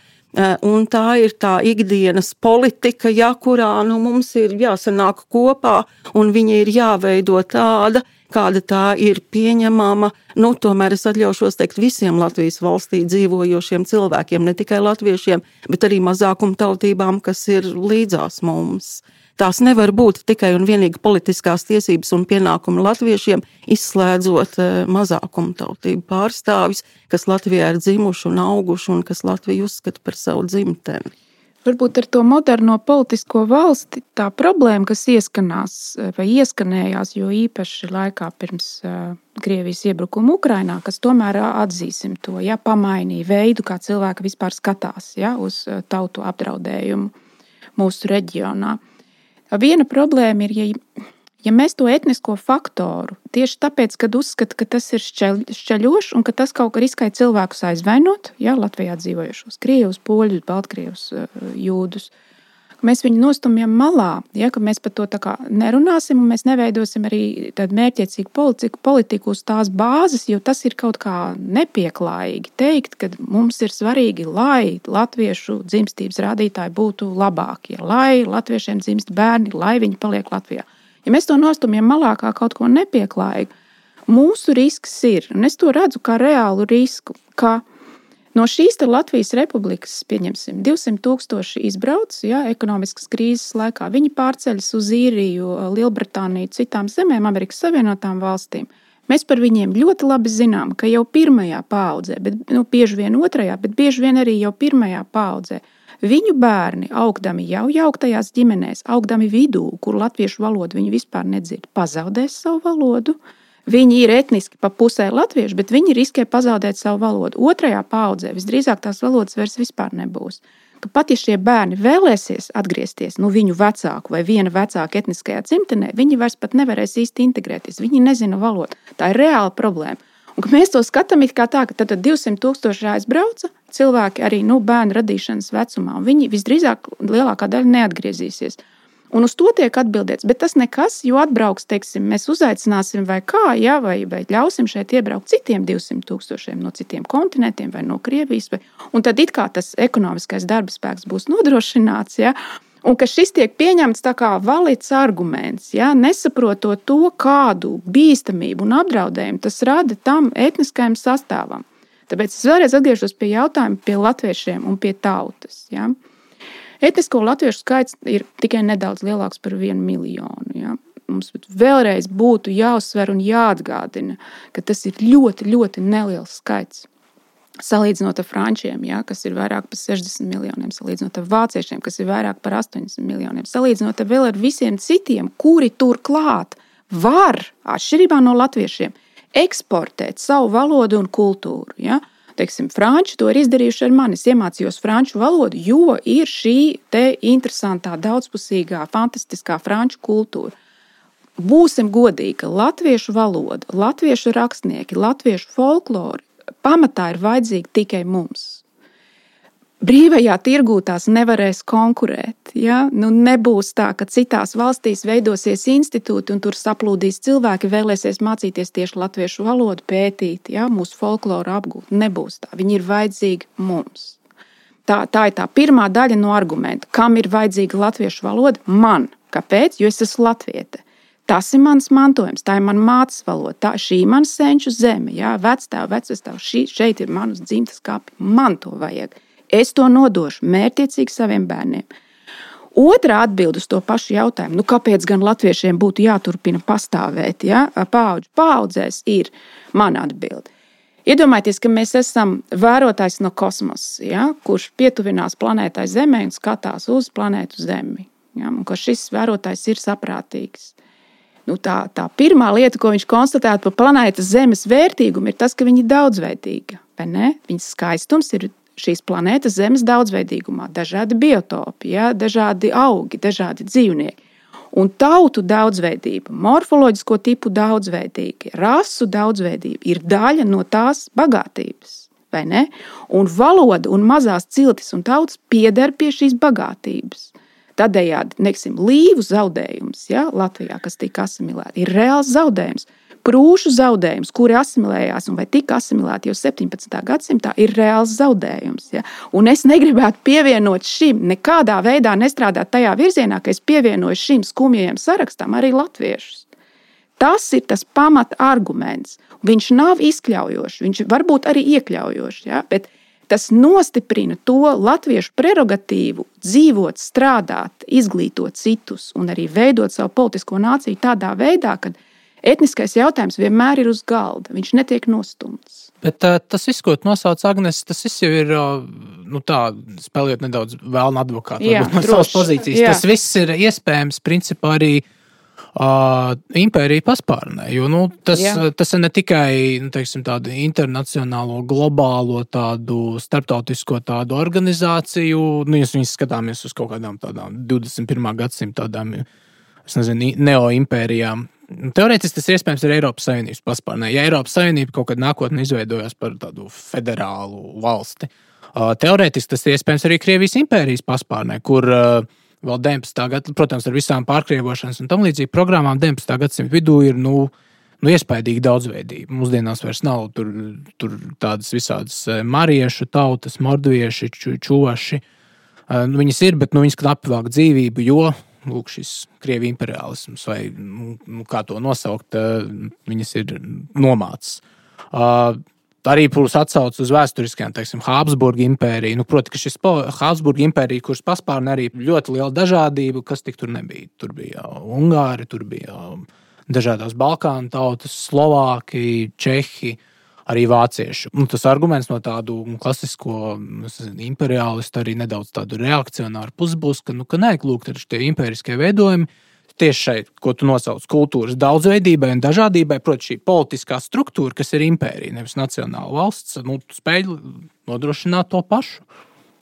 Un tā ir tā ikdienas politika, ja, kurā nu, mums ir jāsanāk kopā, un viņa ir jāveido tāda, kāda tā ir pieņemama. Nu, tomēr es atļaušos teikt visiem Latvijas valstī dzīvojošiem cilvēkiem, ne tikai latviešiem, bet arī mazākumtautībām, kas ir līdzās mums. Tās nevar būt tikai un vienīgi politiskās tiesības un pienākumi latviešiem, izslēdzot eh, mazākumtautību pārstāvis, kas Latvijā ir dzimuši un auguši un kas Latviju uzskata par savu dzimteni. Varbūt ar to moderno politisko valsti tā problēma, kas ieskanās eh, vai ieskanējās, jo īpaši laikā pirms uh, Krievijas iebrukuma Ukrainā, kas tomēr atzīsim to, ja pamainīja veidu, kā cilvēki vispār skatās ja, uz tautu apdraudējumu mūsu reģionā. Viena problēma ir, ja, ja mēs to etnisko faktoru tieši tāpēc, kad uzskata, ka tas ir šķeļ, šķeļošs un ka tas kaut kā riskē cilvēkus aizvainot, ja Latvijā dzīvojušos krievus, poļus, baltkrievus, eh, jūdus. Mēs viņu nostumjam malā. Ja, mēs par to nerunāsim, un mēs neveidosim arī tādu mērķiecīgu politiku, politiku uz tās bāzes, jo tas ir kaut kā nepieklājīgi teikt, ka mums ir svarīgi, lai latviešu dzimstības rādītāji būtu labākie, lai latviešiem dzimst bērni, lai viņi paliek Latvijā. Ja mēs to nostumjam malā kā kaut ko nepieklājīgu, mūsu risks ir, un es to redzu kā reālu risku, ka No šīs Latvijas republikas, pieņemsim, 200 tūkstoši izbrauc, ja, ekonomiskas krīzes laikā. Viņi pārceļas uz īriju, Lielbritāniju, citām zemēm, Amerikas Savienotām valstīm. Mēs par viņiem ļoti labi zinām, ka jau pirmajā paudzē, bet nu, bieži vien otrajā, bet bieži vien arī jau pirmajā paudzē Viņu bērni, augdami jau jauktajās ģimenēs, augdami vidū, kur latviešu valodu viņi vispār nedzird, pazaudēs savu valodu. Viņi ir etniski pa pusē latvieši, bet viņi riskē pazaudēt savu valodu. Otrajā paudzē visdrīzāk tās valodas vairs vispār nebūs. Ka pat ja šie bērni vēlēsies atgriezties nu, viņu vecāku vai viena vecāka etniskajā dzimtenē, viņi vairs nevarēs īsti integrēties. Viņi nezina valodu. Tā ir reāla problēma. Mēs to skatām kā tā, ka tad 200 tūkstoši aizbrauca cilvēki arī nu, bērnu radīšanas vecumā. Viņi visdrīzāk lielākā daļa neatgriezīsies. Un uz to tiek atbildēts, bet tas nekas, jo atbrauks, teiksim, mēs uzaicināsim, vai kā, ja, vai, vai ļausim šeit iebraukt citiem 200 tūkstošiem no citiem kontinentiem vai no Krievijas. Vai, un tad it kā tas ekonomiskais darba spēks būs nodrošināts. Ja, Un ka šis tiek pieņemts kā valids arguments, ja, nesaprotot to, kādu bīstamību un apdraudējumu tas rada tam etniskajam sastāvam. Tāpēc es vēlreiz atgriežos pie jautājuma par latviešiem un pie tautas. Ja. Etnisko latviešu skaits ir tikai nedaudz lielāks par vienu miljonu. Ja. Mums vēlreiz būtu jāuzsver un jāatgādina, ka tas ir ļoti, ļoti neliels skaits. Salīdzinot ar frančiem, ja, kas ir vairāk par 60 miljoniem, salīdzinot ar vāciešiem, kas ir vairāk par 80 miljoniem, salīdzinot ar vēl ar visiem citiem, kuri turklāt var, atšķirībā no latviešiem, eksportēt savu valodu un kultūru. Ja. Teiksim, franči to ir izdarījuši ar mani. Es iemācījos franču valodu, jo ir šī interesantā, daudzpusīgā, fantastiskā franču kultūra. Būsim godīgi, latviešu valoda, latviešu rakstnieki, latviešu folklori pamatā ir vajadzīgi tikai mums. Brīvajā tirgū tās nevarēs konkurēt. Ja? Nu, nebūs tā, ka citās valstīs veidosies institūti un tur saplūdīs cilvēki, vēlēsies mācīties tieši latviešu valodu, pētīt, ja? mūsu folkloru apgūt. Nebūs tā. Viņi ir vajadzīgi mums. Tā, tā ir tā pirmā daļa no argumenta. Kam ir vajadzīga latviešu valoda? Man. Kāpēc? Jo es esmu latviete. Tas ir mans mantojums, tā ir mana mātes valoda, tā šī ir manas senču zeme, jā, vectēva, vecvectēva, šeit ir manas dzimtas kapi, man to vajag. Es to nodošu mērķiecīgi saviem bērniem. Otra atbild uz to pašu jautājumu, nu, kāpēc gan latviešiem būtu jāturpina pastāvēt, ja paudžu paudzēs, ir mana atbilde. Iedomājieties, ka mēs esam vērotājs no kosmosa, ja, kurš pietuvinās planētai Zemē un skatās uz planētu Zemi. Ja, un ka šis vērotājs ir saprātīgs nu, tā, tā pirmā lieta, ko viņš konstatēja par planētas Zemes vērtīgumu, ir tas, ka viņa ir daudzveidīga. Viņas skaistums ir šīs planētas Zemes daudzveidīgumā. Dažādi biotopi, ja, dažādi augi, dažādi dzīvnieki. Un tautu daudzveidība, morfoloģisko tipu daudzveidība, rasu daudzveidība ir daļa no tās bagātības. Un valoda un mazās ciltis un tautas pieder pie šīs bagātības. Tādējādi, neksim, līvu zaudējums ja, Latvijā, kas tika asimilēti, ir reāls zaudējums. Prūšu zaudējums, kuri asimilējās un tika asimilēti jau 17. gadsimtā, ir reāls zaudējums. Ja? Un es negribētu pievienot šim, nekādā veidā nestrādāt tajā virzienā, ka es pievienoju šim skumjajam sarakstam arī latviešus. Tas ir tas pamata arguments. Viņš nav izkļaujošs, viņš varbūt arī iekļaujošs, ja? bet Tas nostiprina to latviešu prerogatīvu dzīvot, strādāt, izglītot citus un arī veidot savu politisko nāciju tādā veidā, ka etniskais jautājums vienmēr ir uz galda. Viņš netiek nostumts. Bet tas viss, ko nosauc Agnēs, tas viss jau ir nu, tā, spēlējot nedaudz vēlnu advokātu no savas pozīcijas. Jā. Tas viss ir iespējams principā arī uh, impērija paspārnē. Jo, nu, tas, Jā. tas ir ne tikai nu, teiksim, tādu internacionālo, globālo, tādu starptautisko tādu organizāciju, nu, ja mēs skatāmies uz kaut kādām tādām 21. gadsimta tādām, nezinu, neoimpērijām. Teorētiski tas ir iespējams arī Eiropas Savienības paspārnē. Ja Eiropas Savienība kaut kad nākotnē izveidojas par tādu federālu valsti, uh, teorētiski tas ir iespējams arī Krievijas impērijas paspārnē, kur uh, vēl 19. gadsimta, protams, ar visām pārkrievošanas un tam līdzīgi programmām 19. gadsimta vidū ir nu, nu, iespaidīga daudzveidība. Mūsdienās vairs nav tur, tur tādas visādas eh, mariešu tautas, mordvieši, čūši. Eh, nu, viņas ir, bet nu, viņas knapi velk dzīvību, jo lūk, šis krievi imperiālisms, vai nu, nu kā to nosaukt, eh, viņas ir nomācis arī būs atsauce uz vēsturiskajām, teiksim, Habsburgas impēriju. Nu, Protams, ka šis Habsburgas impērija, kuras paspārnē arī ļoti liela dažādība, kas tik tur nebija. Tur bija Ungāri, tur bija dažādas Balkānu tautas, Slovāki, Čehi. arī vācieši. Un tas arguments no tādu klasisko imperialistu, arī nedaudz tādu reakcionāru puses būs, ka, nu, ka nē, lūk, tie impēriskie veidojumi tieši šeit, ko tu nosauc kultūras daudzveidībai un dažādībai, proti, šī politiskā struktūra, kas ir impērija, nevis nacionāla valsts, nu, spēj nodrošināt to pašu.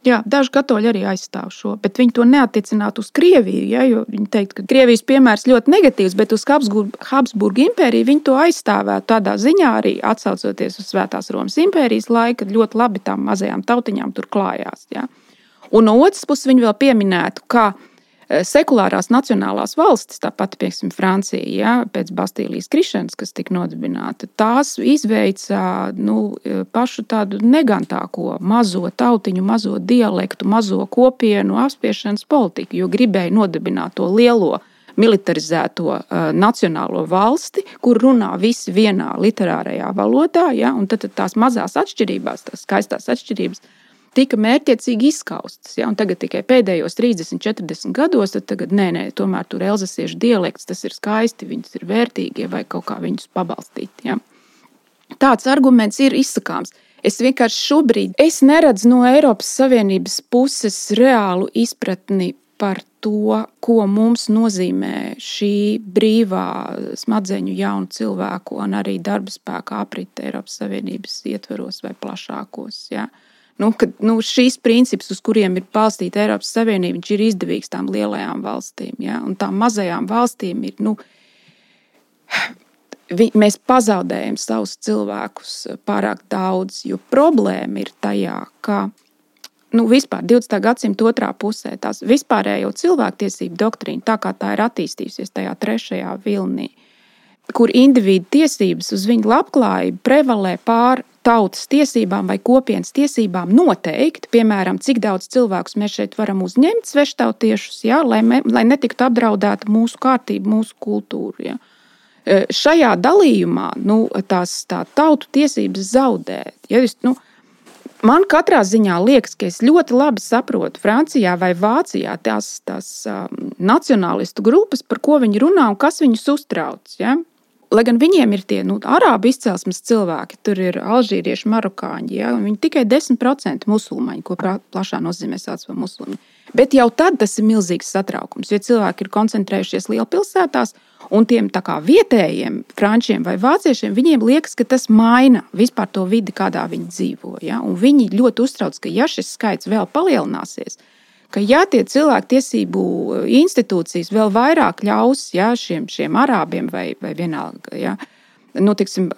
Jā, daži katoļi arī aizstāv šo, bet viņi to neatiecinātu uz Krieviju. Ja, viņi teikt, ka Krievijas piemērs ļoti negatīvs, bet uz Habsburgu impēriju viņi to aizstāvētu tādā ziņā, arī atsaucoties uz Svētās Romas impērijas laiku, kad ļoti labi tām mazajām tautiņām tur klājās. Ja. Un no otras puses viņi vēl pieminētu, ka Eh, sekulārās nacionālās valstis, tāpat, piemēram, Francija, ja, pēc Bastīlijas krišanas, kas tika nodibināta, tās izveica nu, eh, pašu tādu negantāko mazo tautiņu, mazo dialektu, mazo kopienu apspiešanas politiku, jo gribēja nodibināt to lielo militarizēto uh, nacionālo valsti, kur runā visi vienā literārajā valodā, ja, un tad, tad tās mazās atšķirības, tās skaistās atšķirības tika mērķiecīgi izskaustas. Ja? Tagad tikai pēdējos 30, 40 gados, tad tagad, nē, nē, tomēr tur elzasiešu dialekts, tas ir skaisti, viņas ir vērtīgi, vai kaut kā viņus pabalstīt. Ja? Tāds arguments ir izsakāms. Es vienkārši šobrīd es neredzu no Eiropas Savienības puses reālu izpratni par to, ko mums nozīmē šī brīvā smadzeņu jaunu cilvēku un arī darba spēka aprite Eiropas Savienības ietveros vai plašākos. Ja? Uh, nu, ka nu, šīs princips, uz kuriem ir balstīta Eiropas Savienība, ir izdevīgs tām lielajām valstīm. Ja? Un tām mazajām valstīm ir. Nu, vi, mēs pazaudējam savus cilvēkus pārāk daudz, jo problēma ir tajā, ka nu, vispār 20. gadsimta otrā pusē tās vispārējo cilvēktiesību doktrīna, tā kā tā ir attīstījusies tajā trešajā vilnī, kur individu tiesības uz viņu labklājību prevalē pār tautas tiesībām vai kopienas tiesībām noteikt, piemēram, cik daudz cilvēkus mēs šeit varam uzņemt, sveštautiešus, ja, lai, me, lai netiktu apdraudēta mūsu kārtība, mūsu kultūra. Ja. E, šajā dalījumā nu, tās tā, tautu tiesības zaudē. Ja, es, nu, Man katrā ziņā liekas, ka es ļoti labi saprotu Francijā vai Vācijā tās, tās um, nacionālistu grupas, par ko viņi runā un kas viņus uztrauc. Ja? Lai gan viņiem ir tie nu, arābu izcelsmes cilvēki, tur ir alžīrieši, marokāņi, ja, viņi tikai 10% musulmaņi, ko plašā nozīmē sauc par musulmaņiem. Bet jau tad tas ir milzīgs satraukums, jo cilvēki ir koncentrējušies lielpilsētās, un tiem vietējiem, frančiem vai vāciešiem, viņiem liekas, ka tas maina vispār to vidi, kādā viņi dzīvo. Ja? Un viņi ļoti uztrauc, ka ja šis skaits vēl palielināsies, tad ka ja tie cilvēktiesību institūcijas vēl vairāk ļaus ja, šiem, šiem arābiem vai, vai vienalga. Ja, Nu, tiksim,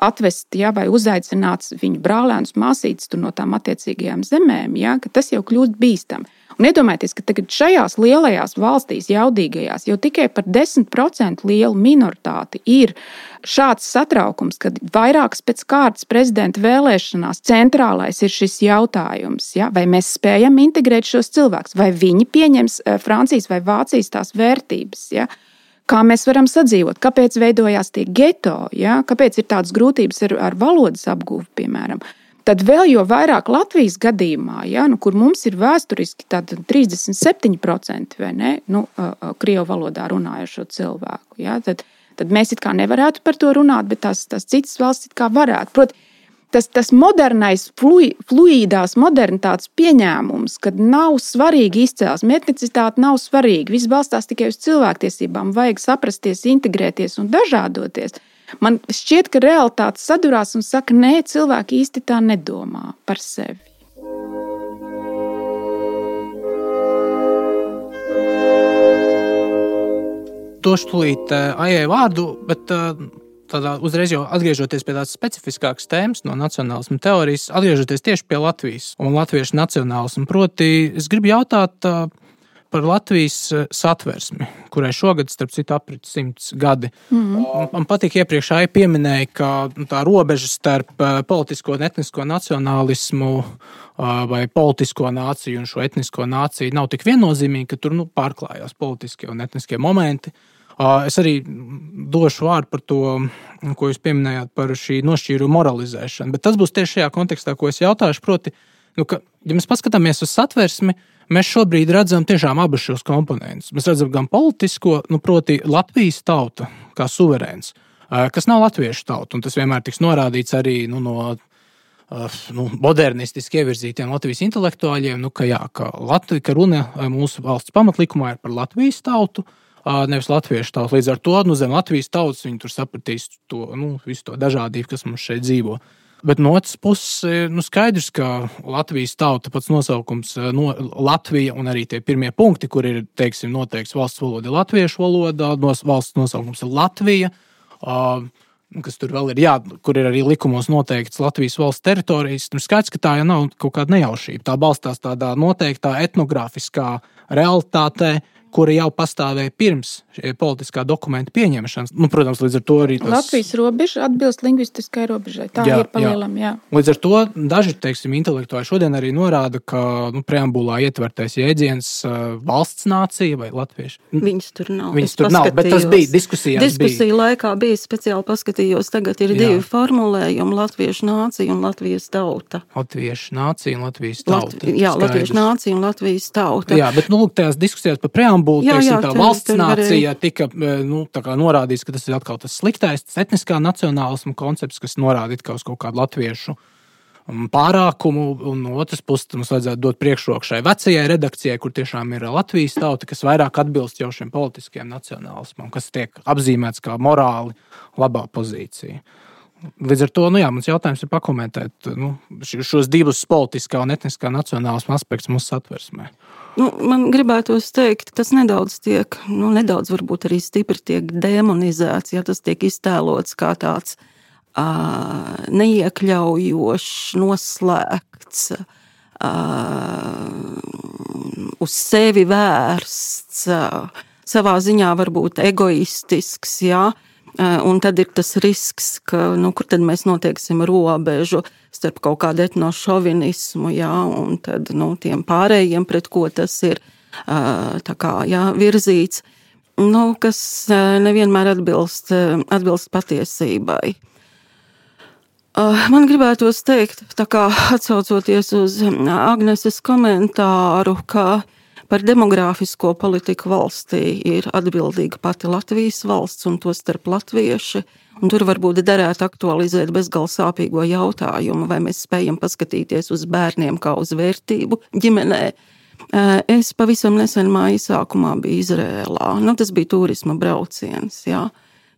atvest ja, vai uzaicināt viņu brālēnus, māsītes no tām attiecīgajām zemēm, ja, tas jau kļūst bīstami. Un iedomājieties, ka tagad šajās lielajās valstīs, jaudīgajās, jau tikai par 10% lielu minoritāti ir šāds satraukums, kad vairākas pēc kārtas prezidenta vēlēšanās centrālais ir šis jautājums, ja? vai mēs spējam integrēt šos cilvēkus, vai viņi pieņems eh, Francijas vai Vācijas tās vērtības. Ja? Kā mēs varam sadzīvot, kāpēc veidojās tie geto, ja? kāpēc ir tādas grūtības ar, ar valodas apgūvi, piemēram. Tad vēl jo vairāk Latvijas gadījumā, ja, nu, kur mums ir vēsturiski 37% ne, nu, krievu valodā runājošo cilvēku, ja, tad, tad mēs it kā nevarētu par to runāt, bet tās, tās citas valsts it kā varētu. Protams, tas, tas modernais, fluīdās modernitātes pieņēmums, kad nav svarīgi izcelsme, etnicitāte nav svarīga, viss balstās tikai uz cilvēktiesībām, vajag saprasties, integrēties un dažādoties. Man šķiet, ka realitāte sadurās un saka, nē, cilvēki īsti tā nedomā par sevi. Došu tūlīt uh, Aijai vārdu, bet uh, tādā, uzreiz jau atgriežoties pie tādas specifiskākas tēmas no nacionālisma teorijas, atgriežoties tieši pie Latvijas un latviešu nacionālismu. Proti, es gribu jautāt, par Latvijas satversmi, kurai šogad, starp citu, aprit simts gadi. Mm -hmm. Man patīk, iepriekš Aija pieminēja, ka nu, tā robeža starp politisko un etnisko nacionālismu vai politisko nāciju un šo etnisko nāciju nav tik viennozīmīga, ka tur nu, pārklājās politiskie un etniskie momenti. Es arī došu vārdu par to, ko jūs pieminējāt par šī nošķīruma moralizēšanu. Bet tas būs tieši šajā kontekstā, ko es jautāšu. Proti, nu, ka, ja mēs paskatāmies uz satversmi, mēs šobrīd redzam tiešām abus šos komponentus. Mēs redzam gan politisko, nu, proti, Latvijas tauta kā suverēns. kas nav latviešu tauta. Un tas vienmēr tiks norādīts arī nu, no nu, modernistiski ievirzītiem Latvijas intelektuāļiem, nu, ka, jā, ka, Latvija, ka runa mūsu valsts pamatlikumā ir par Latvijas tautu. Nevis latviešu tautu. Līdz ar to nu, zem Latvijas tautas viņi tur sapratīs to, nu, visu to dažādību, kas mums šeit dzīvo. Bet no otras puses, nu, skaidrs, ka Latvijas tauta pats nosaukums, no, Latvija un arī tie pirmie punkti, kur ir teiksim, noteikts valsts valoda, ir latviešu valoda, nos, valsts nosaukums ir Latvija. Uh, kas tur vēl ir, jā, kur ir arī likumos noteikts Latvijas valsts teritorijas. Nu, skaidrs, ka tā jau nav kaut kāda nejaušība. Tā balstās tādā noteiktā etnogrāfiskā realitātē, kura jau pastāvēja pirms politiskā dokumenta pieņemšanas. Nu, protams, līdz ar to arī tas... Latvijas robeža atbilst lingvistiskai robežai. Tā jā, ir palielam, jā. jā. Līdz ar to daži, teiksim, intelektuāli šodien arī norāda, ka nu, preambulā ietvertais jēdziens uh, valsts nācija vai latvieši. Viņas tur nav. Viņas tur nav, bet tas bija diskusijās. Diskusija bija. laikā bija speciāli paskatījos, tagad ir jā. divi formulējumi - latviešu nācija un Latvijas tauta. Latviešu nācija un Latvijas tauta. Latvi, jā, Skaidrs. latviešu nācija un Latvijas tauta. Jā, bet, nu, lūk, tajās diskusijās par preambulu jā, teiksim, jā, tā valsts nācija tika e, nu, norādīts, ka tas ir atkal tas sliktais, tas etniskā nacionālisma koncepts, kas norādīts kā uz kaut kādu latviešu um, pārākumu, un no otras puses mums vajadzētu dot priekšroku šai vecajai redakcijai, kur tiešām ir Latvijas tauta, kas vairāk atbilst jau šim politiskiem nacionālismam, kas tiek apzīmēts kā morāli labā pozīcija. Līdz ar to nu jā, mums jautājums ir pakomentēt nu, šos divus politiskā un etniskā nacionālisma aspektus mūsu satversmē. Nu, man gribētos teikt, tas nedaudz tiek, nu, nedaudz varbūt arī stipri tiek demonizēts, ja tas tiek iztēlots kā tāds uh, neiekļaujošs, noslēgts, uh, uz sevi vērsts, uh, savā ziņā varbūt egoistisks. Ja? Uh, Un tad ir tas risks, ka nu, kur tad mēs noteiksim robežu starp kaut kādu etnošovinismu, jā, un tad, nu, tiem pārējiem, pret ko tas ir kā, jā, virzīts, nu, kas nevienmēr atbilst, atbilst patiesībai. Man gribētos teikt, kā atsaucoties uz Agneses komentāru, ka uh, Par demogrāfisko politiku valstī ir atbildīga pati Latvijas valsts un to starp latvieši. Un tur varbūt derētu aktualizēt bezgalīgi sāpīgo jautājumu, vai mēs spējam paskatīties uz bērniem kā uz vērtību ģimenē. Es pavisam nesen māja sākumā biju Izrēlā. Nu, tas bija turisma brauciens. Jā.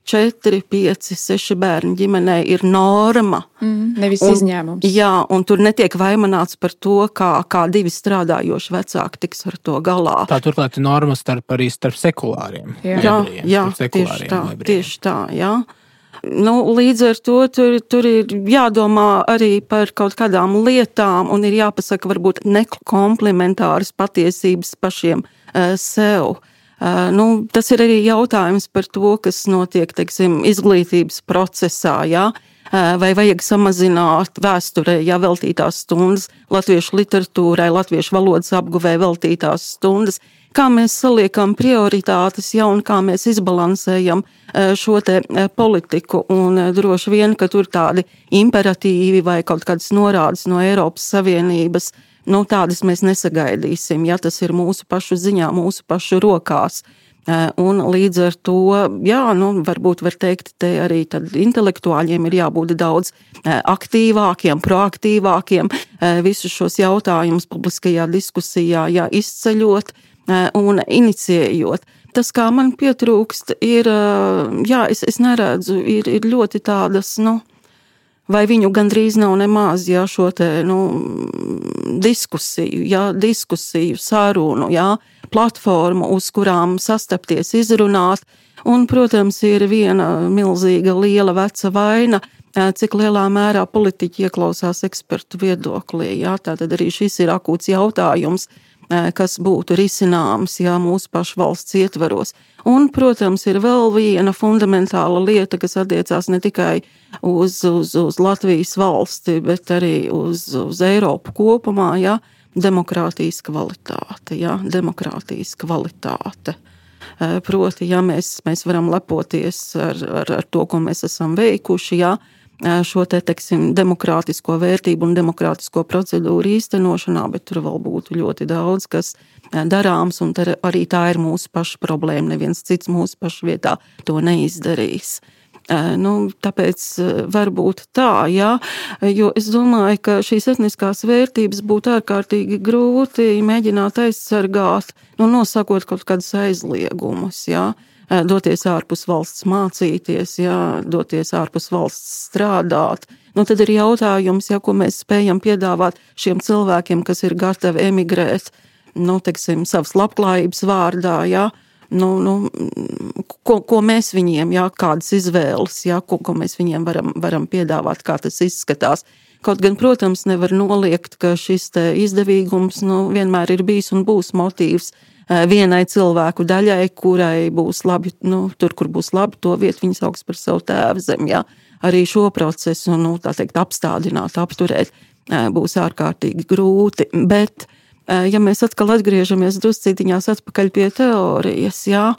Ja 4, 5, 6 bērnu ģimenē ir norma. Mm, nevis un, izņēmums. Jā, un tur netiek vaimanāts par to, kā, kā divi strādājoši vecāki tiks ar to galā. Tā turklāt ir norma starp arī starp sekulāriem. Jā, jā, jā tieši tā. Tieši tā jā. Nu, līdz ar to tur, tur ir jādomā arī par kaut kādām lietām, un ir jāpasaka, varbūt nekomplementāras patiesības pašiem uh, sev. Uh, Nu, tas ir arī jautājums par to, kas notiek teiksim, izglītības procesā. Jā? Vai vajag samazināt vēsturē, ja veltītās stundas, latviešu literatūrai, latviešu valodas apguvē veltītās stundas, kā mēs saliekam prioritātes, ja un kā mēs izbalansējam šo politiku. Un droši vien, ka tur tādi imperatīvi vai kaut kādas norādes no Eiropas Savienības nu, tādas mēs nesagaidīsim, ja tas ir mūsu pašu ziņā, mūsu pašu rokās. Un līdz ar to, jā, nu, varbūt var teikt, te arī intelektuāļiem ir jābūt daudz aktīvākiem, proaktīvākiem, visus šos jautājumus publiskajā diskusijā jā, izceļot un inicijējot. Tas, kā man pietrūkst, ir, jā, es, es neredzu, ir, ir ļoti tādas, nu, vai viņu gandrīz nav nemaz jā, šo te, nu, diskusiju, jā, diskusiju, sarunu, jā, platformu, uz kurām sastapties, izrunāt. Un, protams, ir viena milzīga, liela veca vaina, cik lielā mērā politiķi ieklausās ekspertu viedoklī. Jā, tātad arī šis ir akūts jautājums, kas būtu risināms jā, mūsu pašu valsts ietvaros. Un, protams, ir vēl viena fundamentāla lieta, kas attiecās ne tikai uz, uz, uz Latvijas valsti, bet arī uz, uz Eiropu kopumā. Jā, demokrātijas kvalitāte, jā, demokrātijas kvalitāte. Proti, ja mēs, mēs varam lepoties ar, ar, ar to, ko mēs esam veikuši, jā, šo te, teksim, demokrātisko vērtību un demokrātisko procedūru īstenošanā, bet tur vēl būtu ļoti daudz, kas darāms, un arī tā ir mūsu paša problēma. Neviens cits mūsu pašu vietā to neizdarīs. Nu, tāpēc varbūt tā, jā, jo es domāju, ka šīs etniskās vērtības būtu ārkārtīgi grūti mēģināt aizsargāt, nu, nosakot kaut kādus aizliegumus. Jā. Doties ārpus valsts mācīties, jā, doties ārpus valsts strādāt. Nu, tad ir jautājums, ja, ko mēs spējam piedāvāt šiem cilvēkiem, kas ir gatavi emigrēt, nu, teiksim, savas labklājības vārdā. Jā, nu, nu, ko, ko mēs viņiem, jā, kādas izvēles, jā, ko, ko mēs viņiem varam, varam piedāvāt, kā tas izskatās. Kaut gan, protams, nevar noliegt, ka šis izdevīgums nu, vienmēr ir bijis un būs motīvs eh, vienai cilvēku daļai, kurai būs labi, nu, tur, kur būs labi, to vietu viņas augsts par savu tēvu zemi. Jā. Arī šo procesu nu, teikt, apstādināt, apturēt eh, būs ārkārtīgi grūti. Bet, uh, ja mēs atkal atgriežamies druscītiņās atpakaļ pie teorijas, jā,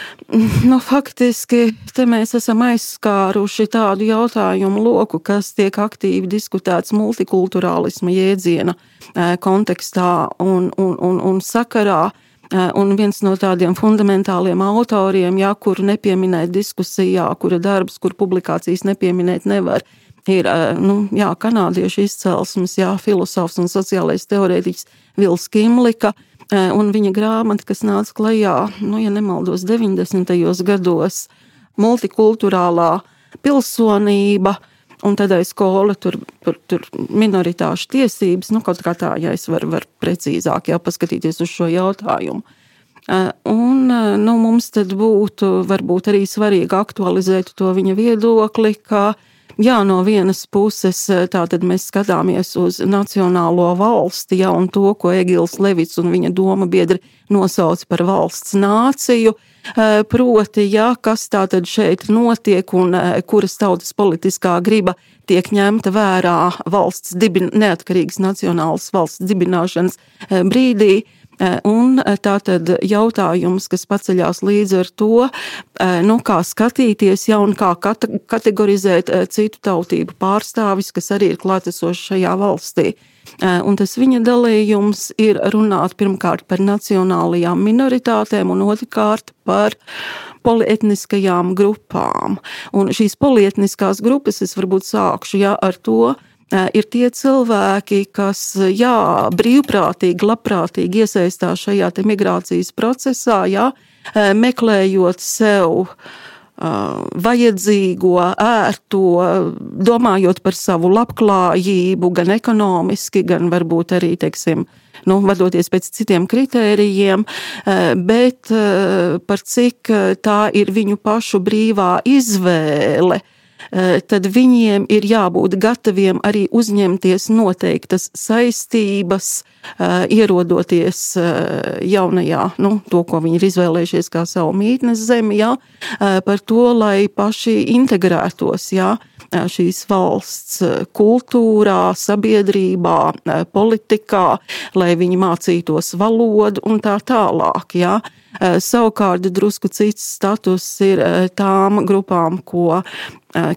<laughs> nu, faktiski te mēs esam aizskāruši tādu jautājumu loku, kas tiek aktīvi diskutēts multikulturālisma jēdziena kontekstā un, un, un, un sakarā. Un viens no tādiem fundamentāliem autoriem, ja, kuru nepieminēt diskusijā, kura darbs, kur publikācijas nepieminēt nevar, ir nu, jā, kanādiešu izcelsmes, jā, filozofs un sociālais teorētiķis Vils Kimlika. Un viņa grāmata, kas nāca klajā, nu, ja nemaldos, 90. gados, multikulturālā pilsonība, un tad aiz skola tur, tur, tur minoritāšu tiesības, nu, kaut kā tā, ja es varu var precīzāk jā, paskatīties uz šo jautājumu. Un nu, mums tad būtu varbūt arī svarīgi aktualizēt to viņa viedokli, ka uh, Jā, no vienas puses mēs skatāmies uz nacionālo valsti, ja, un to, ko Egils Levits un viņa doma biedri nosauc par valsts nāciju, eh, proti, ja, kas tātad šeit notiek un eh, kuras tautas politiskā griba tiek ņemta vērā valsts dibin, neatkarīgas nacionālas valsts dibināšanas brīdī, Eh, un eh, tā tad jautājums, kas paceļās līdz ar to, eh, nu, kā skatīties, ja un kā kategorizēt citu tautību pārstāvis, kas arī ir klātesoši šajā valstī. Un tas viņa dalījums ir runāt pirmkārt par nacionālajām minoritātēm un otrkārt par polietniskajām grupām. Un šīs polietniskās grupas es varbūt sākšu ja, ar to, Eh, ir tie cilvēki, kas jā, brīvprātīgi, labprātīgi iesaistās šajā migrācijas procesā, jā, eh, meklējot sev eh, vajadzīgo, ērto, domājot par savu labklājību, gan ekonomiski, gan varbūt arī, teiksim, nu, vadoties pēc citiem kritērijiem, bet par cik tā ir viņu pašu brīvā izvēle Eh, tad viņiem ir jābūt gataviem arī uzņemties noteiktas saistības, eh, ierodoties eh, jaunajā, nu, to, ko viņi ir izvēlējušies kā savu mītnes zemi, jā, par to, lai paši integrētos, jā, šīs valsts kultūrā, sabiedrībā, politikā, lai viņi mācītos valodu un tā tālāk. Jā. Savukārt, drusku cits status ir tām grupām, ko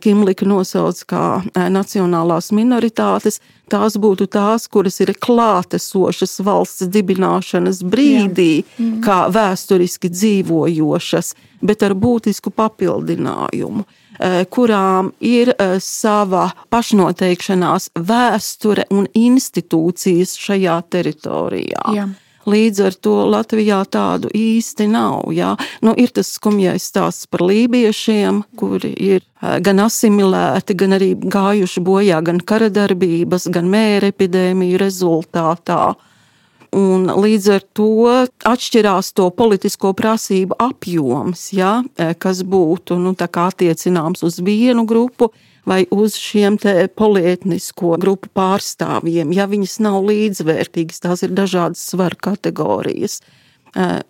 Kimlika nosauc kā nacionālās minoritātes. Tās būtu tās, kuras ir klātesošas valsts dibināšanas brīdī, mm. kā vēsturiski dzīvojošas, bet ar būtisku papildinājumu kurām ir sava pašnoteikšanās vēsture un institūcijas šajā teritorijā. Jā. Līdz ar to Latvijā tādu īsti nav. Jā. Nu, ir tas skumjais stāsts par lībiešiem, kuri ir gan asimilēti, gan arī gājuši bojā gan kara darbības, gan mēra epidēmiju rezultātā. Un līdz ar to atšķirās to politisko prasību apjoms, ja, kas būtu nu, attiecināms uz vienu grupu, vai uz šiem polietnisko grupu pārstāvjiem, ja viņas nav līdzvērtīgas, tās ir dažādas svaru kategorijas.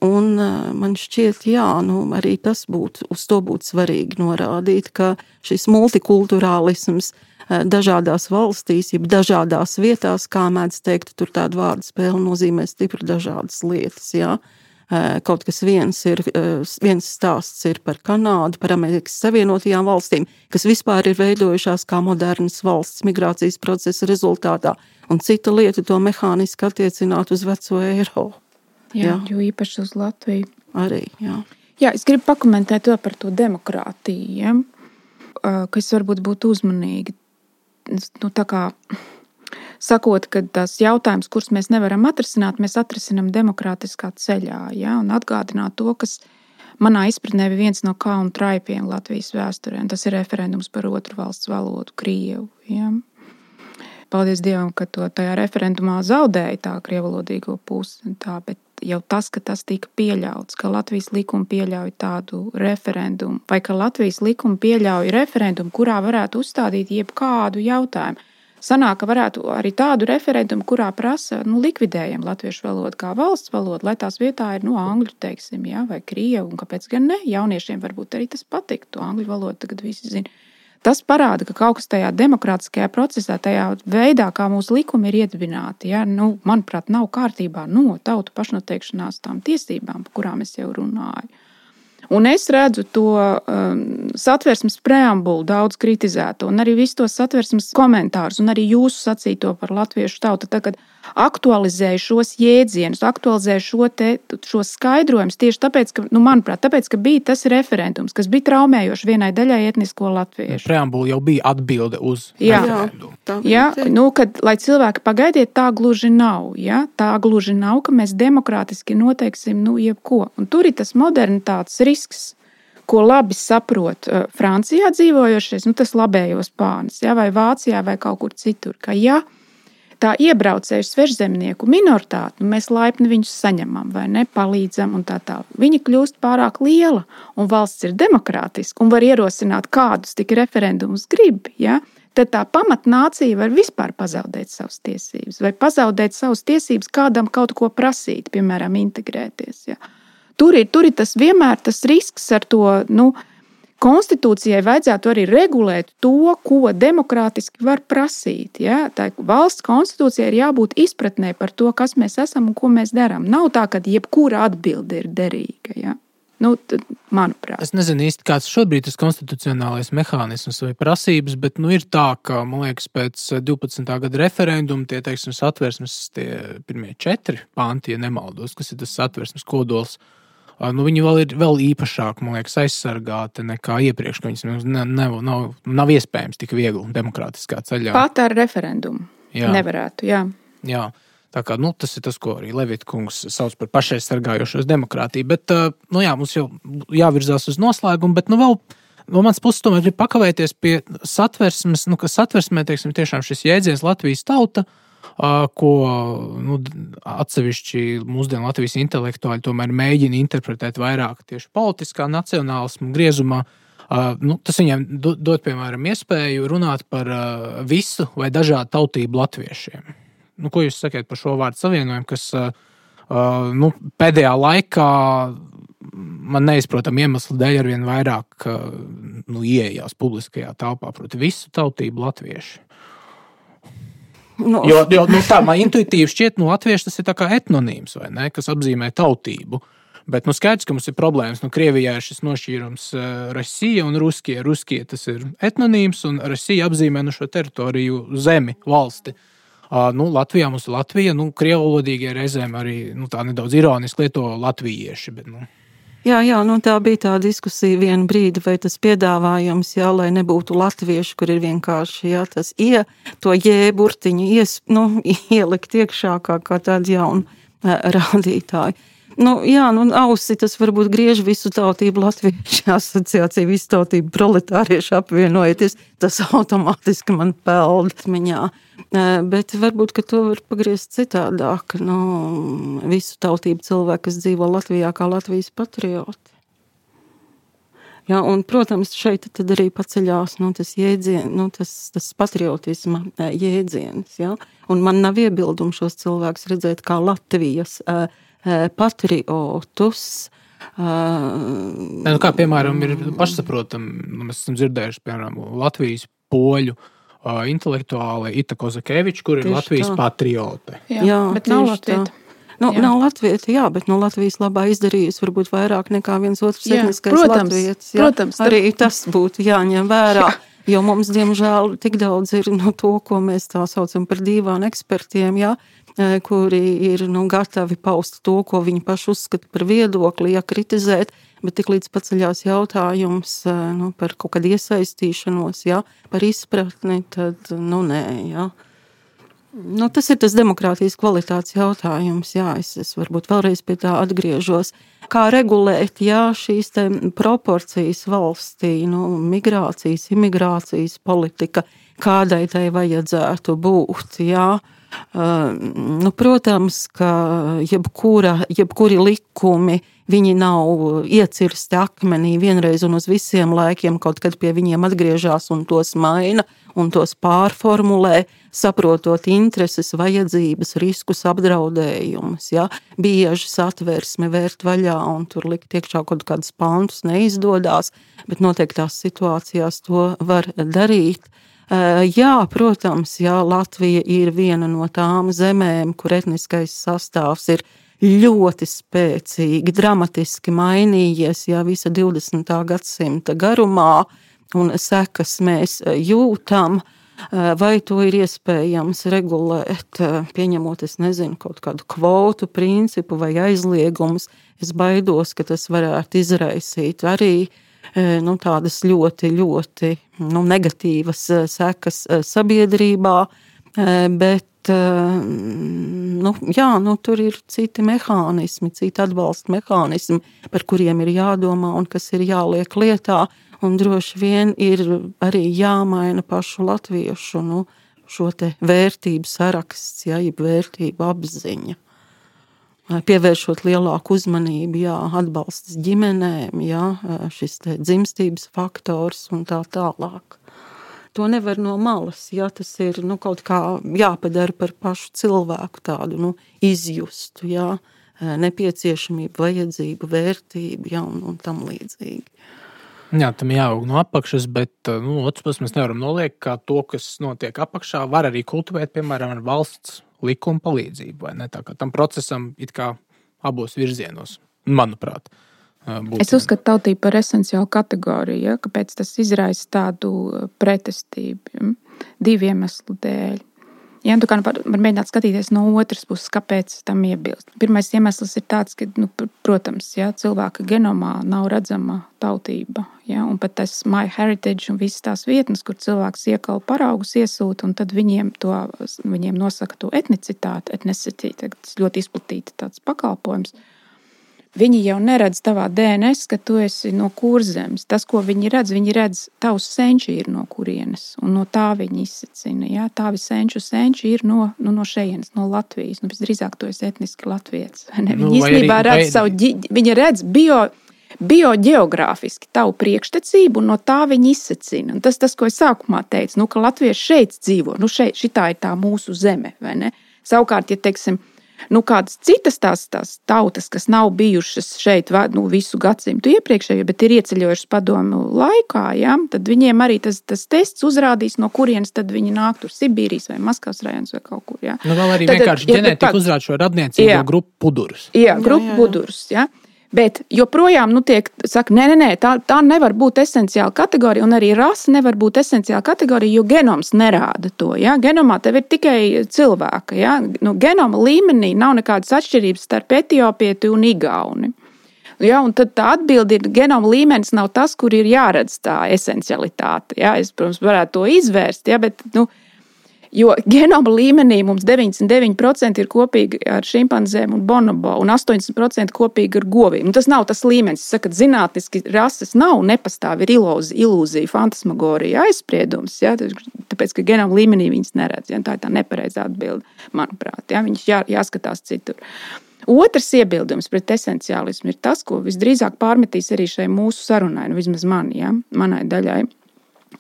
Un man šķiet, jā, nu, arī tas būtu, uz to būtu svarīgi norādīt, ka šis multikulturālisms dažādās valstīs, jeb dažādās vietās, kā mēdz teikt, tur tāda vārdu spēle nozīmē stipri dažādas lietas. Jā. Ja? Eh, kaut kas viens ir, eh, viens stāsts ir par Kanādu, par Amerikas Savienotajām valstīm, kas vispār ir veidojušās kā modernas valsts migrācijas procesa rezultātā, un cita lieta to mehāniski attiecināt uz veco Eiropu. Jā, jā, jo īpaši uz Latviju. Arī, jā. Jā, es gribu pakomentēt to par to demokrātiju. Ja? ka es varbūt būtu uzmanīga. Nu, tā kā sakot, ka tas jautājums, kurus mēs nevaram atrisināt, mēs atrisinām demokrātiskā ceļā. Ja? Un atgādināt to, kas manā izpratnē bija viens no kaunu traipiem Latvijas vēsturē. Tas ir referendums par otru valsts valodu, Krievu. Ja? Paldies Dievam, ka to tajā referendumā zaudēja tā krievalodīgo pusi. Tā, bet jau tas, ka tas tika pieļauts, ka Latvijas likuma pieļauj tādu referendumu, vai ka Latvijas likuma pieļauj referendumu, kurā varētu uzstādīt jebkādu jautājumu. Sanāk, ka varētu arī tādu referendumu, kurā prasa, nu, likvidējam latviešu valodu kā valsts valodu, lai tās vietā ir, nu, angļu, teiksim, jā, vai krievu, kāpēc gan ne? Jauniešiem varbūt arī tas patiktu. Angļu valodu tagad visi zina. Tas parāda, ka kaut kas tajā demokrātiskajā procesā, tajā veidā, kā mūsu likumi ir iedibināti, ja, nu, manuprāt, nav kārtībā no tautu pašnoteikšanās tām tiesībām, par kurām es jau runāju. Un es redzu to um, satversmes preambulu daudz kritizēto, un arī visus tos satversmes komentārus, un arī jūsu sacīto par latviešu tautu. Tagad aktualizēju šos jēdzienus, aktualizēju šo te, šos skaidrojumus tieši tāpēc, ka, nu, manuprāt, tāpēc, ka bija tas referendums, kas bija traumējošs vienai daļai etnisko latviešu. Preambula jau bija atbilde uz jā. referendumu. Jā, nu, kad, lai cilvēki pagaidiet, tā gluži nav. Ja? Tā gluži nav, ka mēs demokrātiski noteiksim nu, jebko. Un tur ir tas modernitātes risks ko labi saprot uh, Francijā dzīvojošais, nu, tas labējos pāns, ja, vai Vācijā, vai kaut kur citur. Ka, ja tā iebraucēju svežzemnieku minoritāti, mēs laipni viņus saņemam vai nepalīdzam, un tā tālāk. Viņi kļūst pārāk liela, un valsts ir demokrātiska un var ierosināt, kādus tik referendumus grib. Ja? Tad tā pamatnācija var vispār pazaudēt savas tiesības, vai pazaudēt savas tiesības kādam kaut ko prasīt, piemēram, integrēties. Ja? Tur ir, tur ir tas vienmēr tas risks ar to. Nu, Konstitūcijai vajadzētu arī regulēt to, ko demokrātiski var prasīt. Ja? Tā valsts konstitūcijai ir jābūt izpratnē par to, kas mēs esam un ko mēs darām. Nav tā, ka jebkura atbilde ir derīga. Ja? Nu, tad, manuprāt, es nezinu īsti, kāds šobrīd ir konstitucionālais mehānisms vai prasības, bet nu, ir tā, ka man liekas, pēc 12. gada referenduma tie teiksim, satversmes tie pirmie četri panti, ja nemaldos, kas ir tas satversmes kodols. Uh, nu, viņi vēl ir vēl īpašāk, man liekas, aizsargāti nekā iepriekš. Viņas ne, nav, nav, nav iespējams tik viegli demokrātiskā ceļā. Pat ar referendumu jā. nevarētu. Jā. Jā. Tā kā, nu, tas ir tas, ko arī Levita kungs sauc par pašaizsargājošos demokrātiju. Bet nu, jā, mums jau jāvirzās uz noslēgumu, bet nu, vēl no manas puses tomēr ir pakavēties pie satversmes, nu, ka satversmē teiksim, tiešām šis jēdziens Latvijas tauta ir ko nu, atsevišķi mūsdienu Latvijas intelektuāļi tomēr mēģina interpretēt vairāk tieši politiskā nacionālisma griezumā. Uh, nu, tas viņiem dod, piemēram, iespēju runāt par uh, visu vai dažādu tautību latviešiem. Nu, ko jūs sakat par šo vārdu savienojumu, kas uh, nu, pēdējā laikā man neizprotam iemeslu dēļ ar vien vairāk nu, ieejās publiskajā telpā, proti, visu tautību latviešu. No. Jo, jo nu, tā man intuitīvi šķiet, nu, latvieši tas ir kā etnonīms, ne, kas apzīmē tautību. Bet nu, skaidrs, ka mums ir problēmas. Nu, Krievijā ir šis nošķīrums uh, Rusija un Ruskie. Ruskie tas ir etnonīms, un Rusija apzīmē nu, šo teritoriju, zemi, valsti. Uh, nu, Latvijā mums ir Latvija, nu, krievalodīgie reizēm arī nu, nedaudz ironiski lieto latvieši. Bet, nu. Jā, jā nu tā bija tā diskusija vienu brīdi, vai tas piedāvājums, jā, lai nebūtu latviešu, kur ir vienkārši jā, tas ie, to jēburtiņu ies, nu, <laughs> ielikt iekšā kā, kā tādu jaunu rādītāju. Nu, jā, nu, ausi tas varbūt griež visu tautību latviešu asociāciju, visu tautību proletāriešu apvienojoties. Tas automātiski man peld atmiņā. Bet varbūt, to var pagriezt citādāk. Nu, visu tautību cilvēku, kas dzīvo Latvijā kā Latvijas patrioti. Ja, un, protams, šeit arī paceļās nu, tas, jēdzien, nu, tas, tas patriotisma jēdziens. Ja? Un man nav iebildumu šos cilvēkus redzēt kā Latvijas uh, patriotus. Ne, nu kā, piemēram, ir pašsaprotami, nu, mēs esam dzirdējuši, piemēram, Latvijas poļu uh, intelektuāli Ita Kozakeviča, kur ir tieši Latvijas tā. patriote. Jā, jā bet nav Latvijas. Nu, jā. Nav Latvijas, jā, bet no Latvijas labā izdarījusi varbūt vairāk nekā viens otrs etniskais protams, latvietis. Jā. Protams, arī tas būtu jāņem vērā. Jā. <laughs> Jo mums, diemžēl, tik daudz ir no to, ko mēs tā saucam par divām ekspertiem, jā, E, kuri ir nu, gatavi paust to, ko viņi paši uzskata par viedokli, ja kritizēt, bet tik līdz paceļās jautājums nu, par kaut kādu iesaistīšanos, ja, par izpratni, tad nu, nē. Ja. Nu, tas ir tas demokrātijas kvalitātes jautājums. Jā, es, es varbūt vēlreiz pie tā atgriežos. Kā regulēt jā, šīs proporcijas valstī, nu, migrācijas, imigrācijas politika, kādai tai vajadzētu būt? Jā. Uh, nu, protams, ka jebkura, jebkuri likumi nav iecirsti akmenī vienreiz un uz visiem laikiem, kaut kad pie viņiem atgriežas un tos maina un tos pārformulē, saprotot intereses, vajadzības, riskus, apdraudējumus. Ja? Bieži satversme vērt vaļā un tur likt iekšā kaut kādus pantus neizdodas, bet noteiktās situācijās to var darīt. Jā, protams, jā, Latvija ir viena no tām zemēm, kur etniskais sastāvs ir ļoti spēcīgi, dramatiski mainījies jau visa 20. gadsimta garumā un sekas mēs e, jūtam. E, vai to ir iespējams regulēt, e, pieņemot, es nezinu, kaut kādu kvotu principu vai aizliegumus? Es baidos, ka tas varētu izraisīt arī nu, tādas ļoti, ļoti nu, negatīvas sekas sabiedrībā. Bet nu, jā, nu, tur ir citi mehānismi, citi atbalsta mehānismi, par kuriem ir jādomā un kas ir jāliek lietā. Un droši vien ir arī jāmaina pašu latviešu nu, šo vērtību saraksts, ja jeb vērtību apziņa. Pievēršot lielāku uzmanību, jā, atbalsts ģimenēm, jā, šis dzimstības faktors un tā tālāk. To nevar no malas, ja tas ir nu, kaut kā jāpadara par pašu cilvēku tādu nu, izjustu, jā, nepieciešamību, vajadzību, vērtību jā, un, un tam līdzīgi. Jā, tam jāaug no apakšas, bet eh, nu, otrs puses mēs nevaram noliekt, ka to, kas notiek apakšā, var arī kultivēt, piemēram, ar valsts likuma palīdzību. Tam procesam ir kā abos virzienos, manuprāt. Eh, būtu. Es uzskatu tautību par esenciālu kategoriju, ja, kāpēc tas izraisa tādu pretestību ja, divu iemeslu dēļ. Ja, tu kā nu mēģināt skatīties no otras puses, kāpēc tam iebilst. Pirmais iemesls ir tāds, ka, nu, protams, ja, cilvēka genomā nav redzama tautība. Ja, un pat tas MyHeritage un visas tās vietnes, kur cilvēks iekal paraugus, iesūta, un tad viņiem, to, viņiem nosaka to etnicitāti, etnicitāti, tas ļoti izplatīts pakalpojums. Viņi jau neredz tavā DNS, ka tu esi no kurzemes. Tas, ko viņi redz, viņi redz, tavs senči ir no kurienes, un no tā viņi izsacina. Ja? Tavi senču senči ir no, nu, no šejienes, no Latvijas. Nu, drīzāk tu esi etniski latviečs. Viņi nu, īstenībā arī, redz vai... savu, viņi redz bio, biogeogrāfiski tavu priekštecību, un no tā viņi izsacina. Un tas, tas, ko es sākumā teicu, nu, ka latvieši šeit dzīvo, nu, šeit, šitā ir tā mūsu zeme. Savukārt, ja teiksim, nu, kādas citas tās, tās tautas, kas nav bijušas šeit nu, visu gadsimtu iepriekšējo, bet ir ieceļojušas padomu laikā, ja, tad viņiem arī tas, tas tests uzrādīs, no kurienes viņi nāk tur Sibīrijas vai Maskavas rajonos vai kaut kur. Ja. Nu, vēl arī tad, vienkārši ģenētika uzrāda šo radniecību grupu pudurus. Jā, grupu pudurus. Ja. Bet joprojām nu, tiek saka, nē, nē, nē tā, tā nevar būt esenciāla kategorija, un arī rasa nevar būt esenciāla kategorija, jo genoms nerāda to. Ja? Genomā tev ir tikai cilvēka. Ja? Nu, genoma līmenī nav nekādas atšķirības starp etiopietu un igauni. Ja, un tad tā atbilde ir, ka genoma līmenis nav tas, kur ir jāredz tā esencialitāte. Ja? Es, protams, varētu to izvērst, ja? bet nu, Jo <laughs> genoma līmenī mums 99% ir kopīgi ar šimpanzēm un bonobo, un 80% kopīgi ar govīm. Un tas nav tas līmenis, kas saka, zinātniski rases nav, nepastāv, ir ilūzija, ilūzija fantasmagorija, aizspriedums. Ja? Tāpēc, ka genoma līmenī viņas neredz. Ja? Tā ir tā nepareizā atbilde, manuprāt. Ja? Viņas jā, jāskatās citur. Otrs iebildums pret esenciālismu ir tas, ko visdrīzāk pārmetīs arī šai mūsu sarunai, nu, vismaz man, ja? manai daļai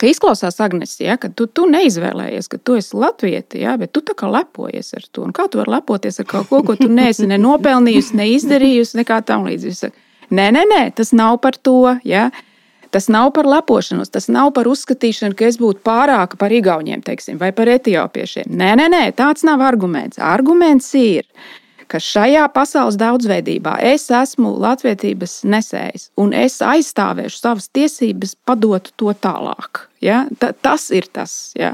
ka izklausās agresija, ja, ka tu, tu neizvēlējies, ka tu esi latvieti, ja, bet tu tā kā lepojies ar to. Un kā tu vari lepoties ar kaut ko, ko tu neesi ne nopelnījusi, ne izdarījusi, nekā tam līdzīga? Nē, nē, nē, tas nav par to. Ja. Tas nav par lepošanos, tas nav par uzskatīšanu, ka es būtu pārāka par igauniem teiksim, vai par etiopiešiem. Nē, nē, nē, tāds nav arguments. Arguments ir, ka šajā pasaules daudzveidībā es esmu latviedzības nesējis un es aizstāvēšu savas tiesības, padot to tālāk. Ja? Ta, tas ir tas. Ja?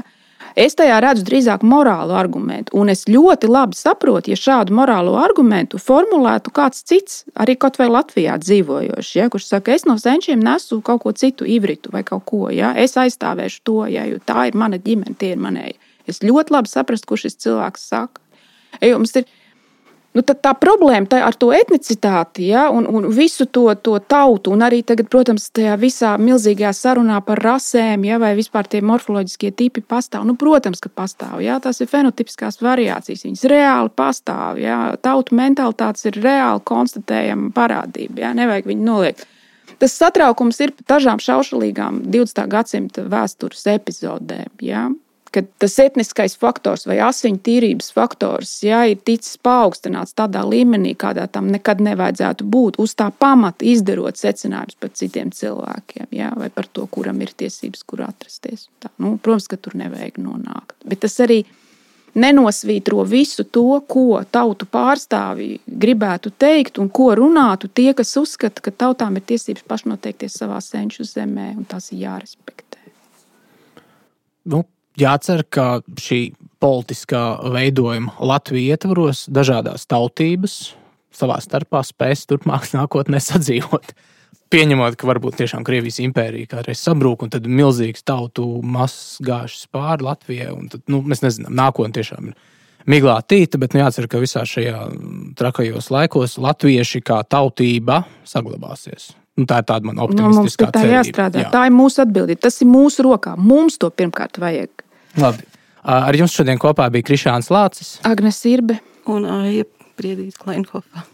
Es tajā redzu drīzāk morālu argumentu, un es ļoti labi saprotu, ja šādu morālo argumentu formulētu kāds cits, arī kaut vai Latvijā dzīvojošs, ja, kurš saka, es no senčiem nesu kaut ko citu, ivritu vai kaut ko, ja, es aizstāvēšu to, ja, jo tā ir mana ģimene, tie ir manēji. Es ļoti labi saprastu, ko šis cilvēks saka. Ja, mums ir Nu, tā problēma tā ar to etnicitāti ja, un, un visu to, to tautu, un arī tagad, protams, tajā visā milzīgajā sarunā par rasēm, ja, vai vispār tie morfoloģiskie tipi pastāv. Nu, protams, ka pastāv. Ja, tās ir fenotipiskās variācijas. Viņas reāli pastāv. Ja, tautu mentalitātes ir reāli konstatējama parādība. Ja, nevajag viņu noliegt. Tas satraukums ir par dažām šaušalīgām 20. gadsimta vēstures epizodēm. Ja ka tas etniskais faktors vai asiņu tīrības faktors jā, ir ticis paaugstināts tādā līmenī, kādā tam nekad nevajadzētu būt. Uz tā pamata izdarot secinājumus par citiem cilvēkiem, jā, vai par to, kuram ir tiesības, kur atrasties. Tā, nu, protams, ka tur nevajag nonākt. Bet tas arī nenosvītro visu to, ko tautu pārstāvji gribētu teikt un ko runātu tie, kas uzskata, ka tautām ir tiesības pašnoteikties savā senču zemē, un tas ir jārespektē. Nu, jācer, ka šī politiskā veidojuma Latvijas ietvaros dažādas tautības savā starpā spēs turpmāk <laughs> nākotnē sadzīvot. Pieņemot, ka varbūt tiešām Krievijas impērija kādreiz sabrūk, un tad milzīgs tautu masas gāžas pāri Latvijai. Tad, nu, mēs nezinām, nākotnē tiešām ir miglā tīta, bet nu, jācer, ka visā šajā trakajos laikos latvieši kā tautība saglabāsies. Nu, tā ir tāda mana optimistiskā nu, tā cerība. jāstrādā. Jā. Tā ir mūsu atbildība. Tas ir mūsu rokā. Mums to pirmkārt vajag. Labi. Ar jums šodien kopā bija Krišāns Lācis, Agnēs Irbe un Aija Priedīs Kleinhofa.